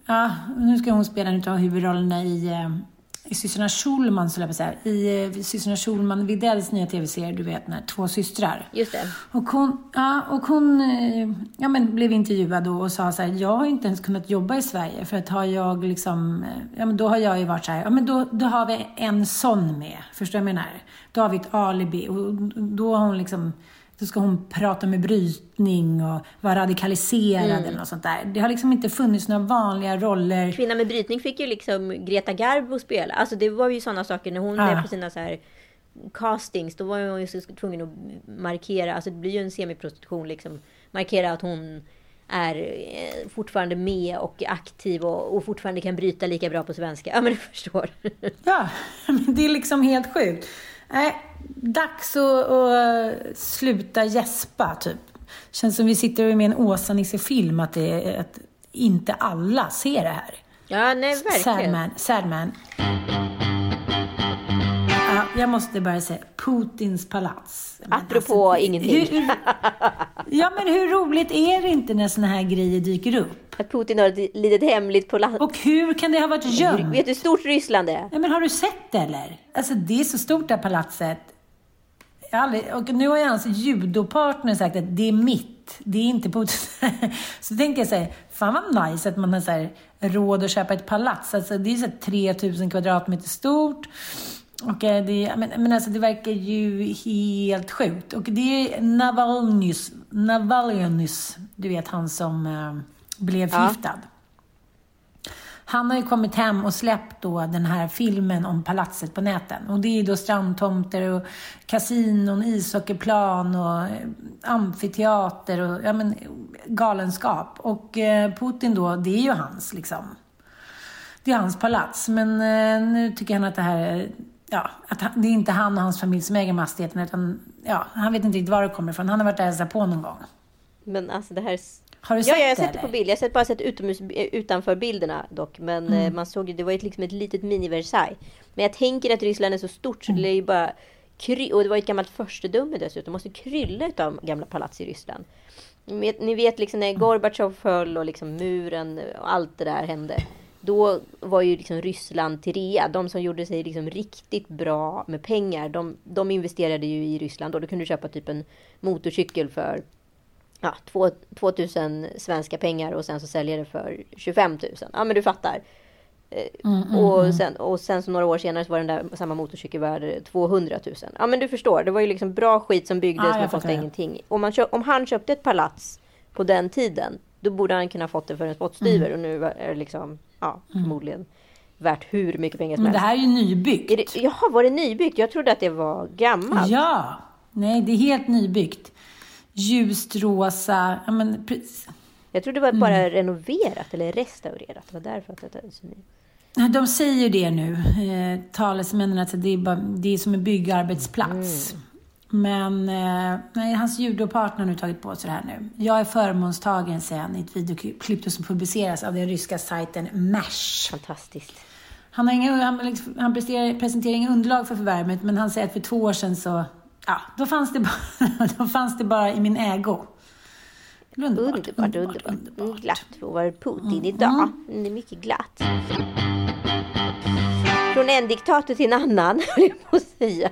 Speaker 3: Ja, nu ska hon spela en av huvudrollerna i eh, i systrarna Schulman, så jag säga, i eh, systrarna Schulman Widells nya tv-serie, du vet, när två systrar.
Speaker 4: Just det.
Speaker 3: Och hon, ja, och hon eh, ja, men blev intervjuad då och sa så här, jag har inte ens kunnat jobba i Sverige för att har jag liksom, eh, ja men då har jag ju varit så här, ja men då, då har vi en sån med, förstår du vad jag menar? Då har vi ett alibi och då har hon liksom så ska hon prata med brytning och vara radikaliserad mm. eller något sånt där. Det har liksom inte funnits några vanliga roller.
Speaker 4: Kvinna med brytning fick ju liksom Greta Garbo spela. Alltså det var ju sådana saker när hon ah. blev på sina så här castings. Då var hon ju tvungen att markera, alltså det blir ju en semiprostitution liksom. Markera att hon är eh, fortfarande med och aktiv och, och fortfarande kan bryta lika bra på svenska. Ja, men du förstår.
Speaker 3: Ja, men det är liksom helt sjukt. Nej, dags att, att sluta gäspa, typ. Känns som vi sitter med i en Åsa-Nisse-film, att, det att inte alla ser det här.
Speaker 4: Ja, nej, verkligen.
Speaker 3: Sadman. Sadman. Ja, jag måste bara säga, Putins palats. Men
Speaker 4: Apropå ingenting.
Speaker 3: Hur, ja, men hur roligt är det inte när såna här grejer dyker upp?
Speaker 4: Att Putin har ett litet hemligt på
Speaker 3: Och hur kan det ha varit gömt?
Speaker 4: Vet du hur stort Ryssland är?
Speaker 3: Nej, men har du sett det eller? Alltså det är så stort det här palatset. Jag aldrig, och nu har ju hans judopartner sagt att det är mitt, det är inte Putins. så tänker jag så här, fan vad nice att man har så här, råd att köpa ett palats. Alltså det är så här 3000 kvadratmeter stort. Och eh, det, men, men alltså det verkar ju helt sjukt. Och det är Navalnys, Navalnys du vet han som eh, blev
Speaker 4: Ja.
Speaker 3: förgiftad. Han har ju kommit hem och släppt då den här filmen om palatset på näten. Och det är då strandtomter och kasinon, ishockeyplan och eh, amfiteater och ja, men, galenskap. Och eh, Putin då, det är ju hans liksom. Det är hans palats. Men eh, nu tycker han att det här är, ja, att han, det är inte han och hans familj som äger mastigheten utan ja, han vet inte riktigt var det kommer ifrån. Han har varit där och hälsat på någon gång.
Speaker 4: Men alltså det här... är-
Speaker 3: Har du
Speaker 4: ja,
Speaker 3: sett
Speaker 4: ja, jag har
Speaker 3: det,
Speaker 4: sett det på bild. Jag har bara sett utomhus, eh, utanför bilderna dock. Men
Speaker 3: Mm.
Speaker 4: eh, man såg ju, det var ju liksom ett litet mini-Versailles. Men jag tänker att Ryssland är så stort så det
Speaker 3: Mm.
Speaker 4: är ju bara... Kry- och det var ju ett gammalt förstedöme dessutom. Det måste krylla utav gamla palats i Ryssland. Ni vet, liksom
Speaker 3: Mm.
Speaker 4: när Gorbatjov föll och liksom muren och allt det där hände. Då var ju liksom Ryssland till rea. De som gjorde sig liksom riktigt bra med pengar, de, de investerade ju i Ryssland. Och då kunde du köpa typ en motorcykel för ja, två- 2000 svenska pengar och sen så säljer det för 25 000. Ja men du fattar. Eh, och, sen, och sen så några år senare så var den där samma motorcykel värd 200 000. Ja men du förstår, det var ju liksom bra skit som byggdes
Speaker 3: Ja,
Speaker 4: men kostade ingenting. Om, man om han köpte ett palats på den tiden, då borde han kunna fått det för en spottstyver
Speaker 3: Mm.
Speaker 4: och nu är det liksom, ja förmodligen värt hur mycket pengar som
Speaker 3: Men det
Speaker 4: helst.
Speaker 3: här är ju nybyggt.
Speaker 4: Är det, jaha, var det nybyggt? Jag trodde att det var gammalt.
Speaker 3: Ja! Nej, det är helt nybyggt. Ljust rosa. Ja, men, pre-
Speaker 4: Jag trodde det var
Speaker 3: Mm.
Speaker 4: bara renoverat eller restaurerat. Det var därför att det är så nytt.
Speaker 3: De säger det nu, eh, talesmännen, att det är, bara, det är som en byggarbetsplats. Men eh, nej, hans judopartner har nu tagit på sig det här nu. Jag är förmånstagen, säger han i ett videoklipp som publiceras av den ryska sajten Mash.
Speaker 4: Fantastiskt.
Speaker 3: Han, har inga, han, liksom- han presenterar inga underlag för förvärvet, men han säger att för två år sedan så, ja, då fanns det bara, då fanns det bara i min ägo. Underbart,
Speaker 4: Underbart, underbart. Mm, Glatt för att vara Putin idag. Det är mycket glatt. Från en diktator till en annan, höll jag på att säga.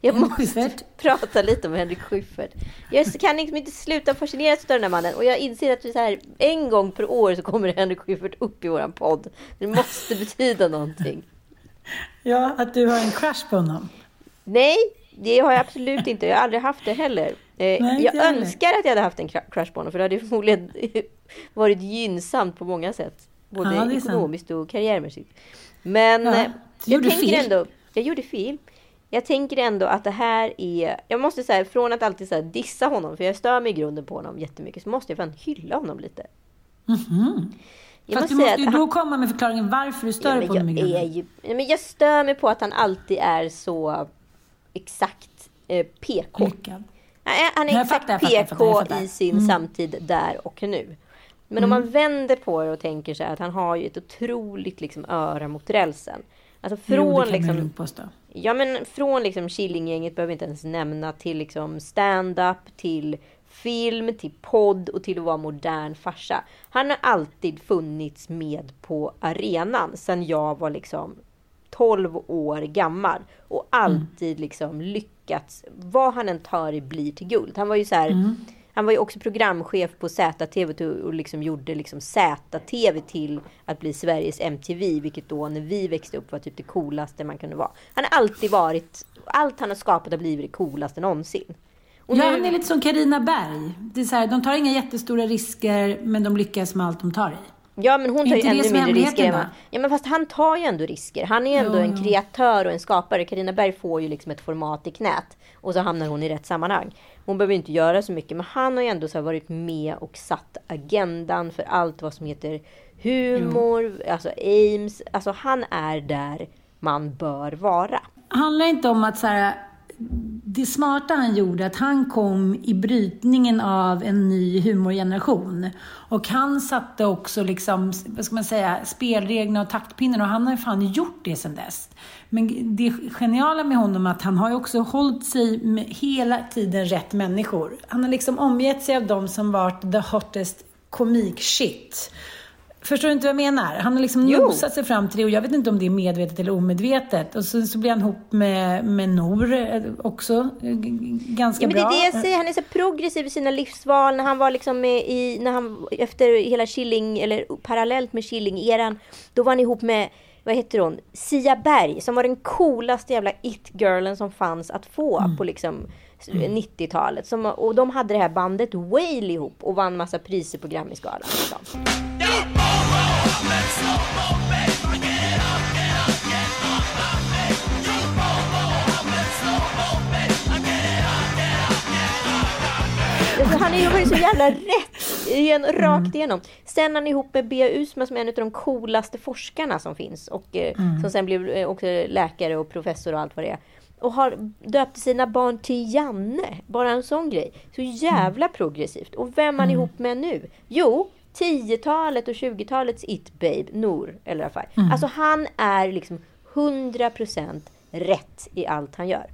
Speaker 4: Jag måste prata lite om Henrik Schyffert. Jag kan liksom inte sluta fascineras av den här mannen. Och jag inser att är så här, en gång per år så kommer Henrik Schyffert upp i våran podd. Det måste betyda någonting.
Speaker 3: Ja, att du har en crush på honom.
Speaker 4: Nej, det har jag absolut inte. Jag har aldrig haft det heller. Eh,
Speaker 3: Nej,
Speaker 4: jag önskar att jag hade haft en crush på honom, för det hade förmodligen varit gynnsamt på många sätt. Både
Speaker 3: Ja,
Speaker 4: ekonomiskt och karriärmässigt. Men
Speaker 3: Ja,
Speaker 4: eh, jag tänker
Speaker 3: fel.
Speaker 4: ändå... Jag gjorde fel. Jag tänker ändå att det här är... Jag måste säga, från att alltid så dissa honom, för jag stör mig i grunden på honom jättemycket, så måste jag fan hylla honom lite. Jag
Speaker 3: Mhm. Fast du
Speaker 4: säga
Speaker 3: måste ju då komma med förklaringen varför du stör dig
Speaker 4: men
Speaker 3: på honom i grunden.
Speaker 4: ju, nej, men jag stör mig på att han alltid är så exakt eh, PK.
Speaker 3: Lyckad.
Speaker 4: Nej, han är
Speaker 3: Jag
Speaker 4: exakt
Speaker 3: fattar, fattar, jag fattar,
Speaker 4: PK
Speaker 3: jag fattar. Mm.
Speaker 4: i sin samtid där och nu. Men om man vänder på det och tänker sig att han har ju ett otroligt liksom, öra mot rälsen. Alltså
Speaker 3: Jo,
Speaker 4: från
Speaker 3: man
Speaker 4: liksom. Ja men från liksom Killinggänget behöver vi inte ens nämna till liksom stand-up, till film, till podd och till att vara modern farsa. Han har alltid funnits med på arenan sen jag var liksom 12 år gammal och alltid liksom lyckats. Vad han än tar i blir till guld. Han var ju så här, Han var ju också programchef på ZTV och liksom gjorde liksom ZTV till att bli Sveriges MTV, vilket då när vi växte upp var typ det coolaste man kunde vara. Han har alltid varit, allt han har skapat har blivit det coolaste någonsin. Och
Speaker 3: Ja,
Speaker 4: nu-
Speaker 3: han är lite som Karina Berg. Det är så här, de tar inga jättestora risker, men de lyckas med allt de tar i.
Speaker 4: Ja men hon tar ju ännu mindre risker än. Ja men fast han tar ju ändå risker. Han är ju ändå
Speaker 3: Jo,
Speaker 4: en kreatör och en skapare. Carina Berg får ju liksom ett format i knät. Och så hamnar hon i rätt sammanhang. Hon behöver inte göra så mycket, men han har ju ändå så varit med och satt agendan för allt vad som heter humor, mm. alltså aims. Alltså han är där man bör vara.
Speaker 3: Handlar inte om att så här, det smarta han gjorde, att han kom i brytningen av en ny humorgeneration. Och han satte också liksom, vad ska man säga, spelreglerna och taktpinnen och han har ju fan gjort det sedan dess. Men det geniala med honom är att han har ju också hållit sig med hela tiden rätt människor. Han har liksom omgett sig av de som varit the hottest komik-shit. Förstår du inte vad jag menar? Han har liksom jo. nosat sig fram till det och jag vet inte om det är medvetet eller omedvetet. Och så, så blir han ihop med, med Nor eh, också. Eh, ganska
Speaker 4: ja, men
Speaker 3: bra.
Speaker 4: Det är det jag säger. Han är så progressiv i sina livsval. När han var liksom i, när han, efter hela Killing, eller parallellt med Killing-eran, då var han ihop med vad heter hon? Sia Berg, som var den coolaste jävla it-girlen som fanns att få mm. på liksom 90-talet. Som, och de hade det här bandet Whale ihop och vann massa priser på Grammyskalan. Liksom. Han är ju så jävla rätt igen, rakt mm. igenom. Sen är han ihop med Bea Usma som är en av de coolaste forskarna som finns och eh, mm. som sen blev eh, också läkare och professor och allt vad det är och har döpt sina barn till Janne. Bara en sån grej. Så jävla mm. progressivt. Och vem han mm. ihop med nu? Jo, 10-talet och 20-talets it-babe, Nor El Rafai. Mm. Alltså han är liksom 100% rätt i allt han gör.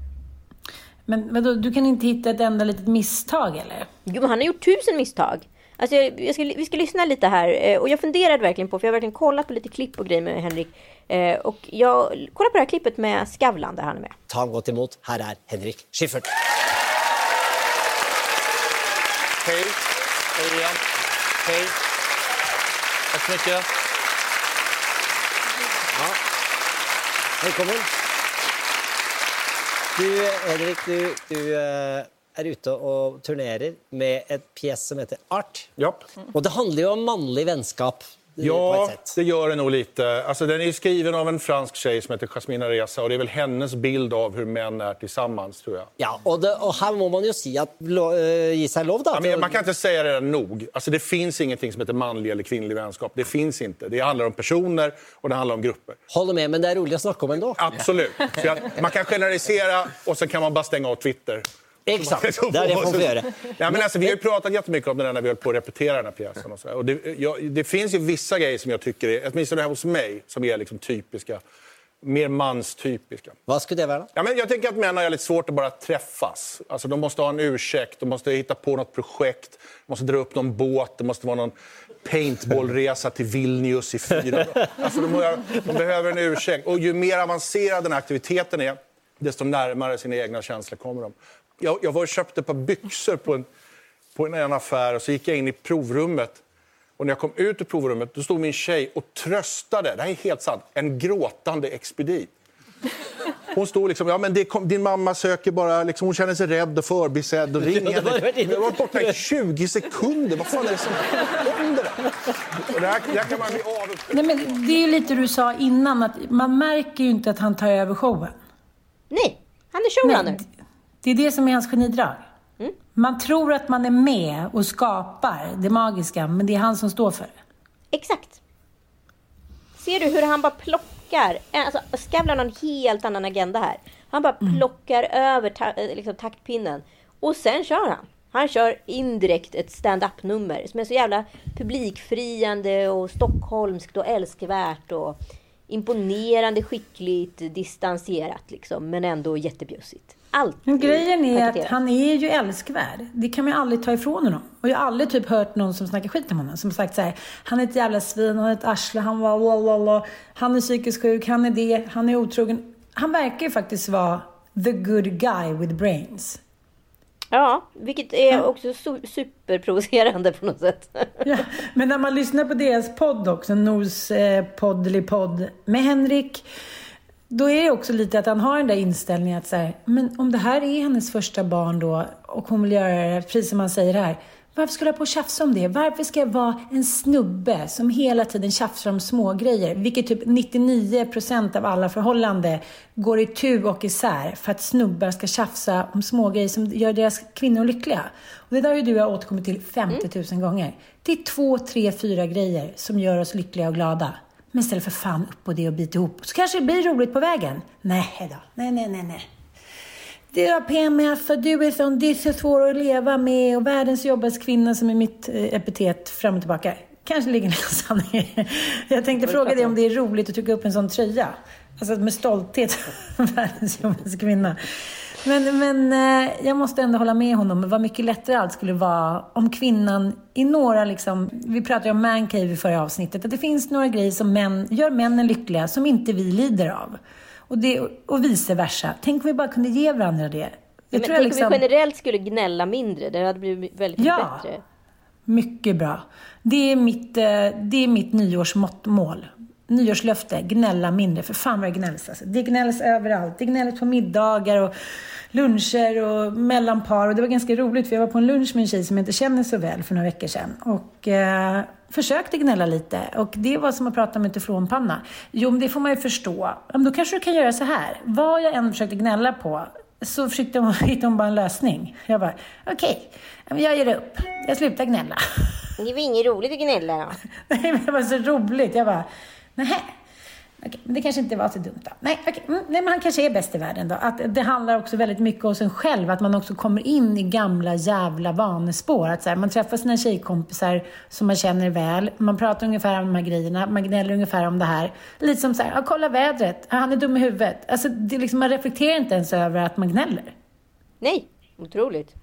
Speaker 3: Men vadå, du kan inte hitta ett enda litet misstag eller?
Speaker 4: Jo, men han har gjort tusen misstag. Alltså, jag, jag ska, vi ska lyssna lite här. Eh, och jag funderade verkligen på, för jag har verkligen kollat på lite klipp och grejer med Henrik. Eh, och jag kollar på det här klippet med Skavlan där han är med.
Speaker 6: Ta gott emot. Här är Henrik Schiffert.
Speaker 7: Hej. Hej igen. Hej. Tack så mycket.
Speaker 6: Ja. Välkommen. Du, Henrik, du, du uh är ute och turnerar med ett pjäs som heter Art.
Speaker 7: Ja.
Speaker 6: Och det handlar ju om manlig vänskap.
Speaker 7: Ja, det gör det nog lite. Alltså, den är skriven av en fransk tjej som heter Jasmina Reza och det är väl hennes bild av hur män är tillsammans, tror jag.
Speaker 6: Ja, och, det, och här måste man ju säga att ge sig lov. Då,
Speaker 7: ja, men man kan inte säga det nog. Alltså, det finns ingenting som heter manlig eller kvinnlig vänskap. Det finns inte. Det handlar om personer och det handlar om grupper.
Speaker 6: Håller med, men det är roligt att snacka om ändå.
Speaker 7: Absolut. Man kan generalisera och så kan man bara stänga av Twitter.
Speaker 6: Exakt, det är det man får göra.
Speaker 7: Ja, men alltså, vi har ju pratat jättemycket om det när vi höll på att repetera den här pjäsen. Och så. Och det, ja, det finns ju vissa grejer som jag tycker är, åtminstone hos mig, som är liksom typiska. Mer manstypiska.
Speaker 6: Vad skulle det vara?
Speaker 7: Ja, men jag tänker att män har lite svårt att bara träffas. Alltså, de måste ha en ursäkt, de måste hitta på något projekt, de måste dra upp någon båt, det måste vara någon paintballresa till Vilnius i fyra alltså, de, de behöver en ursäkt. Och ju mer avancerad den här aktiviteten är, desto närmare sina egna känslor kommer de jag, jag var och köpte ett par byxor på en, på en affär och så gick jag in i provrummet. Och när jag kom ut ur provrummet då stod min tjej och tröstade, det här är helt sant, en gråtande expedit. Hon stod liksom, ja men kom, din mamma söker bara, liksom, hon känner sig rädd och förbisedd och ring henne. Jag var borta i 20 sekunder, vad fan är det som händer? Det, här, det här kan man bli av.
Speaker 3: Nej, men Det är lite du sa innan, att man märker ju inte att han tar över showen.
Speaker 4: Nej, han är showrunner.
Speaker 3: Det är det som är hans genidrag. Mm. Man tror att man är med och skapar det magiska, men det är han som står för det.
Speaker 4: Exakt. Ser du hur han bara plockar? Alltså, Skavlan har en helt annan agenda här. Han bara mm. plockar över ta liksom, taktpinnen och sen kör han. Han kör indirekt ett stand-up-nummer som är så jävla publikfriande och stockholmskt och älskvärt och imponerande skickligt distanserat liksom, men ändå jättebjussigt allt.
Speaker 3: Men grejen är att han är ju älskvärd. Det kan man ju aldrig ta ifrån honom. Och jag har aldrig typ hört någon som snackar skit om honom. Som sagt så här, han är ett jävla svin, han är ett arsle, han var lalala, han är psykiskt sjuk, han är det, han är otrogen. Han verkar ju faktiskt vara the good guy with brains.
Speaker 4: Ja, vilket är också superprovocerande på något sätt.
Speaker 3: Ja, men när man lyssnar på deras podd också, Nors eh, podd med Henrik, då är det också lite att han har den där inställningen att så här, men om det här är hennes första barn då, och hon vill göra det, precis som man säger här. Varför skulle jag på och tjafsa om det? Varför ska jag vara en snubbe som hela tiden tjafsar om smågrejer? Vilket typ 99% av alla förhållanden går i tu och isär för att snubbar ska tjafsa om smågrejer som gör deras kvinnor lyckliga. Och det där har ju du och jag återkommit till 50 000 gånger. Det är två, tre, fyra grejer som gör oss lyckliga och glada. Men ställ för fan upp på det och bit ihop. Så kanske det blir roligt på vägen. Nej då. Nej, nej, nej, nej. Du har PMS och du är sån, du är så svår att leva med och världens jobbigaste kvinna som är mitt eh, epitet fram och tillbaka. Kanske ligger en sanning Jag tänkte fråga dig om det är roligt att trycka upp en sån tröja. Alltså med stolthet, världens jobbigaste kvinna. Men, men eh, jag måste ändå hålla med honom. Vad mycket lättare allt skulle vara om kvinnan i några, liksom, vi pratade om mancave i förra avsnittet, att det finns några grejer som män, gör männen lyckliga som inte vi lider av. Och, det, och vice versa. Tänk om vi bara kunde ge varandra det. Jag
Speaker 4: men
Speaker 3: tror
Speaker 4: tänk
Speaker 3: liksom...
Speaker 4: om vi generellt skulle gnälla mindre. Det hade blivit väldigt
Speaker 3: ja,
Speaker 4: bättre.
Speaker 3: Mycket bra. Det är mitt, eh, det är mitt nyårsmål. Nyårslöfte, gnälla mindre. För fan vad det gnälls alltså. Det gnälls överallt. Det gnälls på middagar och luncher och mellan par. Och det var ganska roligt för jag var på en lunch med en tjej som jag inte känner så väl för några veckor sedan. Och eh, försökte gnälla lite. Och det var som att prata med teflonpanna. Jo, men det får man ju förstå. Men då kanske du kan göra så här. Vad jag än försökte gnälla på så försökte hon, hittade hon bara en lösning. Jag bara, okej, okay, jag ger upp. Jag slutar gnälla.
Speaker 4: Det var inget roligt att gnälla då.
Speaker 3: Nej, men det var så roligt. Jag bara, nej. Okej, men det kanske inte var så dumt då. Nej, okej. Mm, nej, men han kanske är bäst i världen då. Att det handlar också väldigt mycket om sig själv. Att man också kommer in i gamla jävla vanespår. Att så här, man träffar sina tjejkompisar som man känner väl. Man pratar ungefär om de här grejerna. Man gnäller ungefär om det här. Lite som så här, ja, kolla vädret. Han är dum i huvudet. Alltså, det liksom, man reflekterar inte ens över att man gnäller.
Speaker 4: Nej, otroligt.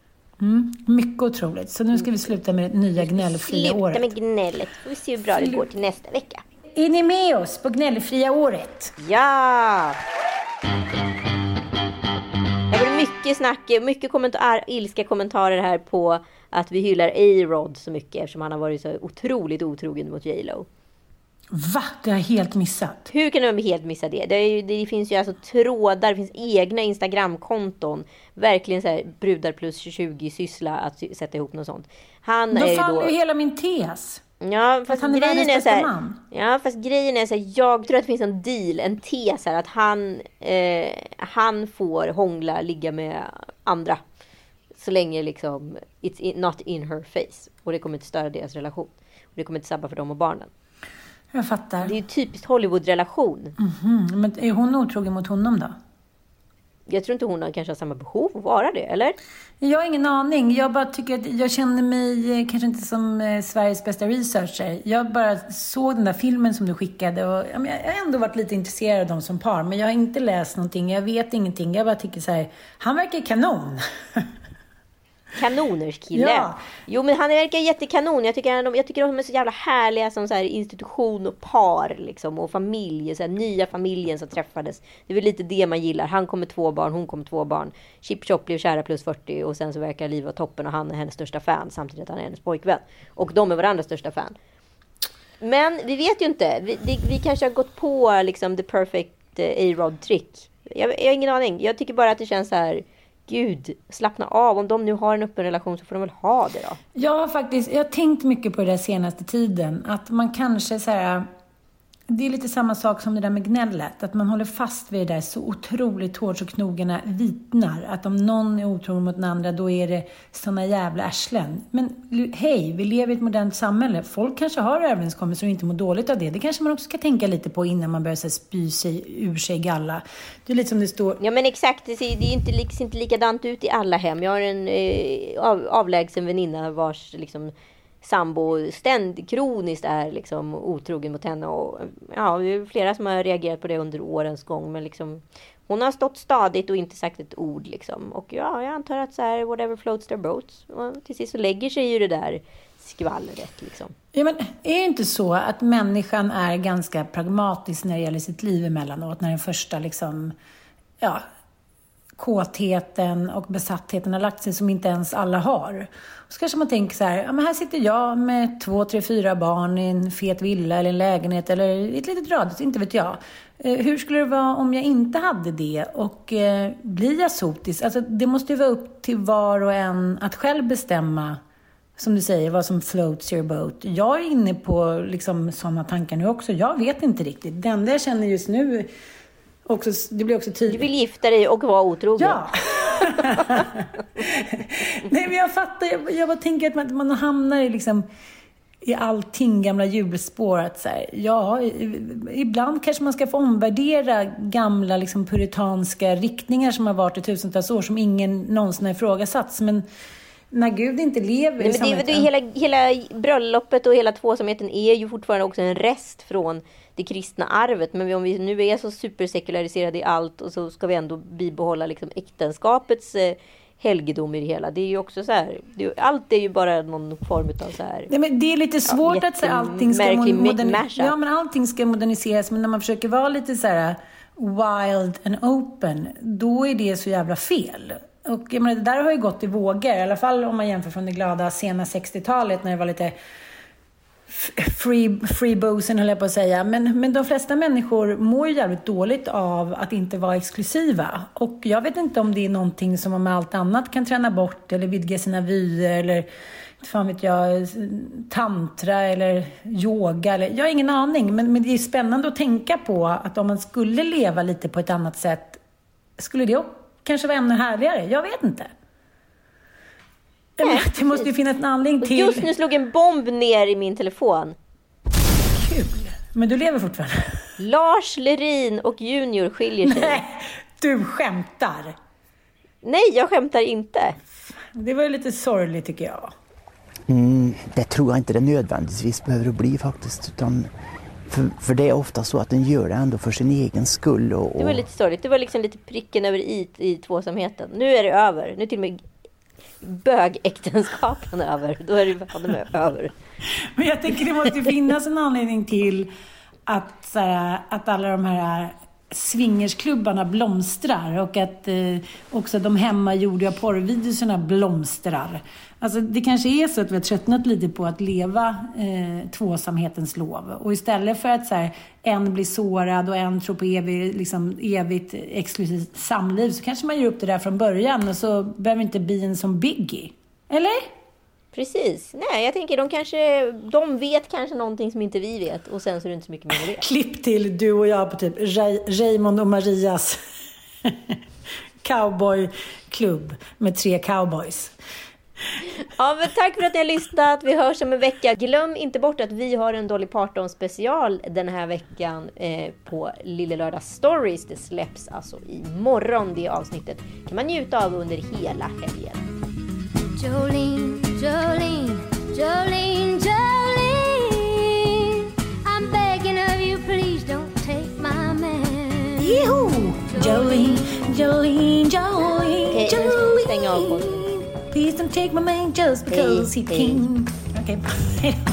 Speaker 3: Mm, mycket otroligt. Så nu ska vi sluta med det nya gnällfria året.
Speaker 4: Sluta med gnället. Får vi se hur bra det går till nästa vecka.
Speaker 3: Är ni med oss på gnällfria året?
Speaker 4: Ja! Det var mycket snack, mycket kommentar, ilska kommentarer här på att vi hyllar A-Rod så mycket eftersom han har varit så otroligt otrogen mot J Lo.
Speaker 3: Va? Det har jag helt missat.
Speaker 4: Hur kan du helt missa det? Det, ju, det finns ju alltså trådar, det finns egna Instagramkonton. Verkligen så här brudar plus 20 syssla att sätta ihop något sånt. Han
Speaker 3: då
Speaker 4: är ju då...
Speaker 3: ju hela min tes.
Speaker 4: Ja, fast
Speaker 3: han är
Speaker 4: grejen är så här,
Speaker 3: man.
Speaker 4: Ja, fast grejen är så här, jag tror att det finns en deal, en tes här, att han, eh, han får hångla, ligga med andra. Så länge liksom, it's in, not in her face. Och det kommer inte störa deras relation. Och det kommer inte sabba för dem och barnen.
Speaker 3: Jag fattar.
Speaker 4: Det är ju typiskt Hollywood-relation.
Speaker 3: Mhm, Men är hon otrogen mot honom då?
Speaker 4: Jag tror inte hon har kanske har samma behov att vara det, eller?
Speaker 3: Jag har ingen aning. Jag bara tycker att jag känner mig eh, kanske inte som eh, Sveriges bästa researcher. Jag bara såg den där filmen som du skickade och jag har ändå varit lite intresserad av dem som par. Men jag har inte läst någonting, jag vet ingenting. Jag bara tycker så här, han verkar kanon.
Speaker 4: Kanoners kille.
Speaker 3: Ja.
Speaker 4: Jo men han verkar jättekanon. Jag tycker, de, jag tycker de är så jävla härliga som så här institution och par liksom. Och familj. Så här, nya familjen som träffades. Det är väl lite det man gillar. Han kommer två barn, hon kommer två barn. Chip Chop blev kära plus 40 och sen så verkar Liv vara toppen och han är hennes största fan. Samtidigt att han är hennes pojkvän. Och de är varandras största fan. Men vi vet ju inte. Vi, det, vi kanske har gått på liksom the perfect eh, A-Rod trick. Jag, jag har ingen aning. Jag tycker bara att det känns så här Gud, slappna av. Om de nu har en öppen relation så får de väl ha det då.
Speaker 3: Jag har faktiskt, jag har tänkt mycket på det där senaste tiden. Att man kanske så här, det är lite samma sak som det där med gnället. Att man håller fast vid det där så otroligt hårt så knogarna vitnar. Att om någon är otrogen mot den andra, då är det såna jävla arslen. Men hej, vi lever i ett modernt samhälle. Folk kanske har överenskommelser och inte mår dåligt av det. Det kanske man också ska tänka lite på innan man börjar så här, spy sig ur sig galla. Det är lite som det står...
Speaker 4: Ja men exakt, det ser, det är inte, det ser inte likadant ut i alla hem. Jag har en eh, av, avlägsen väninna vars liksom, sambo ständigt kroniskt är liksom otrogen mot henne. Och, ja, det är flera som har reagerat på det under årens gång. Men liksom, hon har stått stadigt och inte sagt ett ord. Liksom. Och ja, jag antar att så här, whatever floats their boats. Och till sist så lägger sig ju det där skvallret. Liksom.
Speaker 3: Ja, men är det inte så att människan är ganska pragmatisk när det gäller sitt liv emellanåt? När den första liksom, ja, kåtheten och besattheten har lagt sig som inte ens alla har. Så kanske man tänker så här, ja men här sitter jag med två, tre, fyra barn i en fet villa eller en lägenhet eller i ett litet radhus, inte vet jag. Eh, hur skulle det vara om jag inte hade det? Och eh, blir jag sotis? Alltså, det måste ju vara upp till var och en att själv bestämma, som du säger, vad som floats your boat. Jag är inne på liksom, sådana tankar nu också. Jag vet inte riktigt. Det enda jag känner just nu, också, det blir också tydligt.
Speaker 4: Du vill gifta dig och vara otrogen?
Speaker 3: Ja! Nej, men jag fattar. Jag, jag bara tänker att man, man hamnar i liksom i allting gamla hjulspår. Att så här, ja, ibland kanske man ska få omvärdera gamla liksom, puritanska riktningar som har varit i tusentals år, som ingen någonsin har ifrågasatts. Men när Gud inte lever
Speaker 4: Nej,
Speaker 3: i
Speaker 4: men det, det, hela, hela bröllopet och hela tvåsamheten är ju fortfarande också en rest från det kristna arvet. Men om vi nu är så supersekulariserade i allt och så ska vi ändå bibehålla liksom äktenskapets eh, helgedom i det hela. Det är ju också så här, det, allt är ju bara någon form av så här...
Speaker 3: Nej, men det är lite svårt
Speaker 4: ja,
Speaker 3: att säga allting ska, moderni- ja, men allting ska moderniseras. Men när man försöker vara lite så här wild and open, då är det så jävla fel. Och jag menar, det där har ju gått i vågor, i alla fall om man jämför från det glada sena 60-talet när det var lite free, freebosen höll jag på att säga. Men, men de flesta människor mår ju jävligt dåligt av att inte vara exklusiva. Och jag vet inte om det är någonting som man med allt annat kan träna bort eller vidga sina vyer eller fan vet jag, tantra eller yoga. Eller, jag har ingen aning, men, men det är spännande att tänka på att om man skulle leva lite på ett annat sätt, skulle det kanske vara ännu härligare? Jag vet inte. Nej, det måste ju finnas en anledning till...
Speaker 4: Just nu slog en bomb ner i min telefon.
Speaker 3: Kul. Men du lever fortfarande?
Speaker 4: Lars Lerin och Junior skiljer sig.
Speaker 3: Nej, du skämtar.
Speaker 4: Nej, jag skämtar inte.
Speaker 3: Det var ju lite sorgligt tycker jag.
Speaker 8: Mm, det tror jag inte det nödvändigtvis behöver bli faktiskt. Utan för, för det är ofta så att den gör det ändå för sin egen skull. Och, och...
Speaker 4: Det var lite sorgligt. Det var liksom lite pricken över i i tvåsamheten. Nu är det över. Nu till och med bögäktenskapen över. Då är det fan med över.
Speaker 3: Men jag tänker det måste finnas en anledning till att, så här, att alla de här swingersklubbarna blomstrar och att eh, också de hemmagjorda porrvideorna blomstrar. Alltså det kanske är så att vi har tröttnat lite på att leva eh, tvåsamhetens lov. Och istället för att så här, en blir sårad och en tror på evig, liksom, evigt exklusivt samliv så kanske man gör upp det där från början och så behöver inte bli en som Biggie. Eller?
Speaker 4: Precis. Nej, jag tänker de kanske, de vet kanske någonting som inte vi vet och sen så är det inte så mycket mer med det.
Speaker 3: Klipp till du och jag på typ Ray Raymond och Marias cowboyklubb med tre cowboys.
Speaker 4: Ja, men tack för att ni har lyssnat. Vi hörs om en vecka. Glöm inte bort att vi har en Dolly Parton special den här veckan eh, på Lille Lördag Stories. Det släpps alltså imorgon det avsnittet. kan man njuta av under hela helgen.
Speaker 9: Jolene, Jolene, Jolene, Jolene I'm begging of you, please don't take my man
Speaker 3: Joho! Jolene, Jolene, Jolene,
Speaker 4: Okej,
Speaker 3: Jolene
Speaker 4: av podden.
Speaker 3: Please don't take my man just because he
Speaker 4: hej.
Speaker 3: can Okej, hej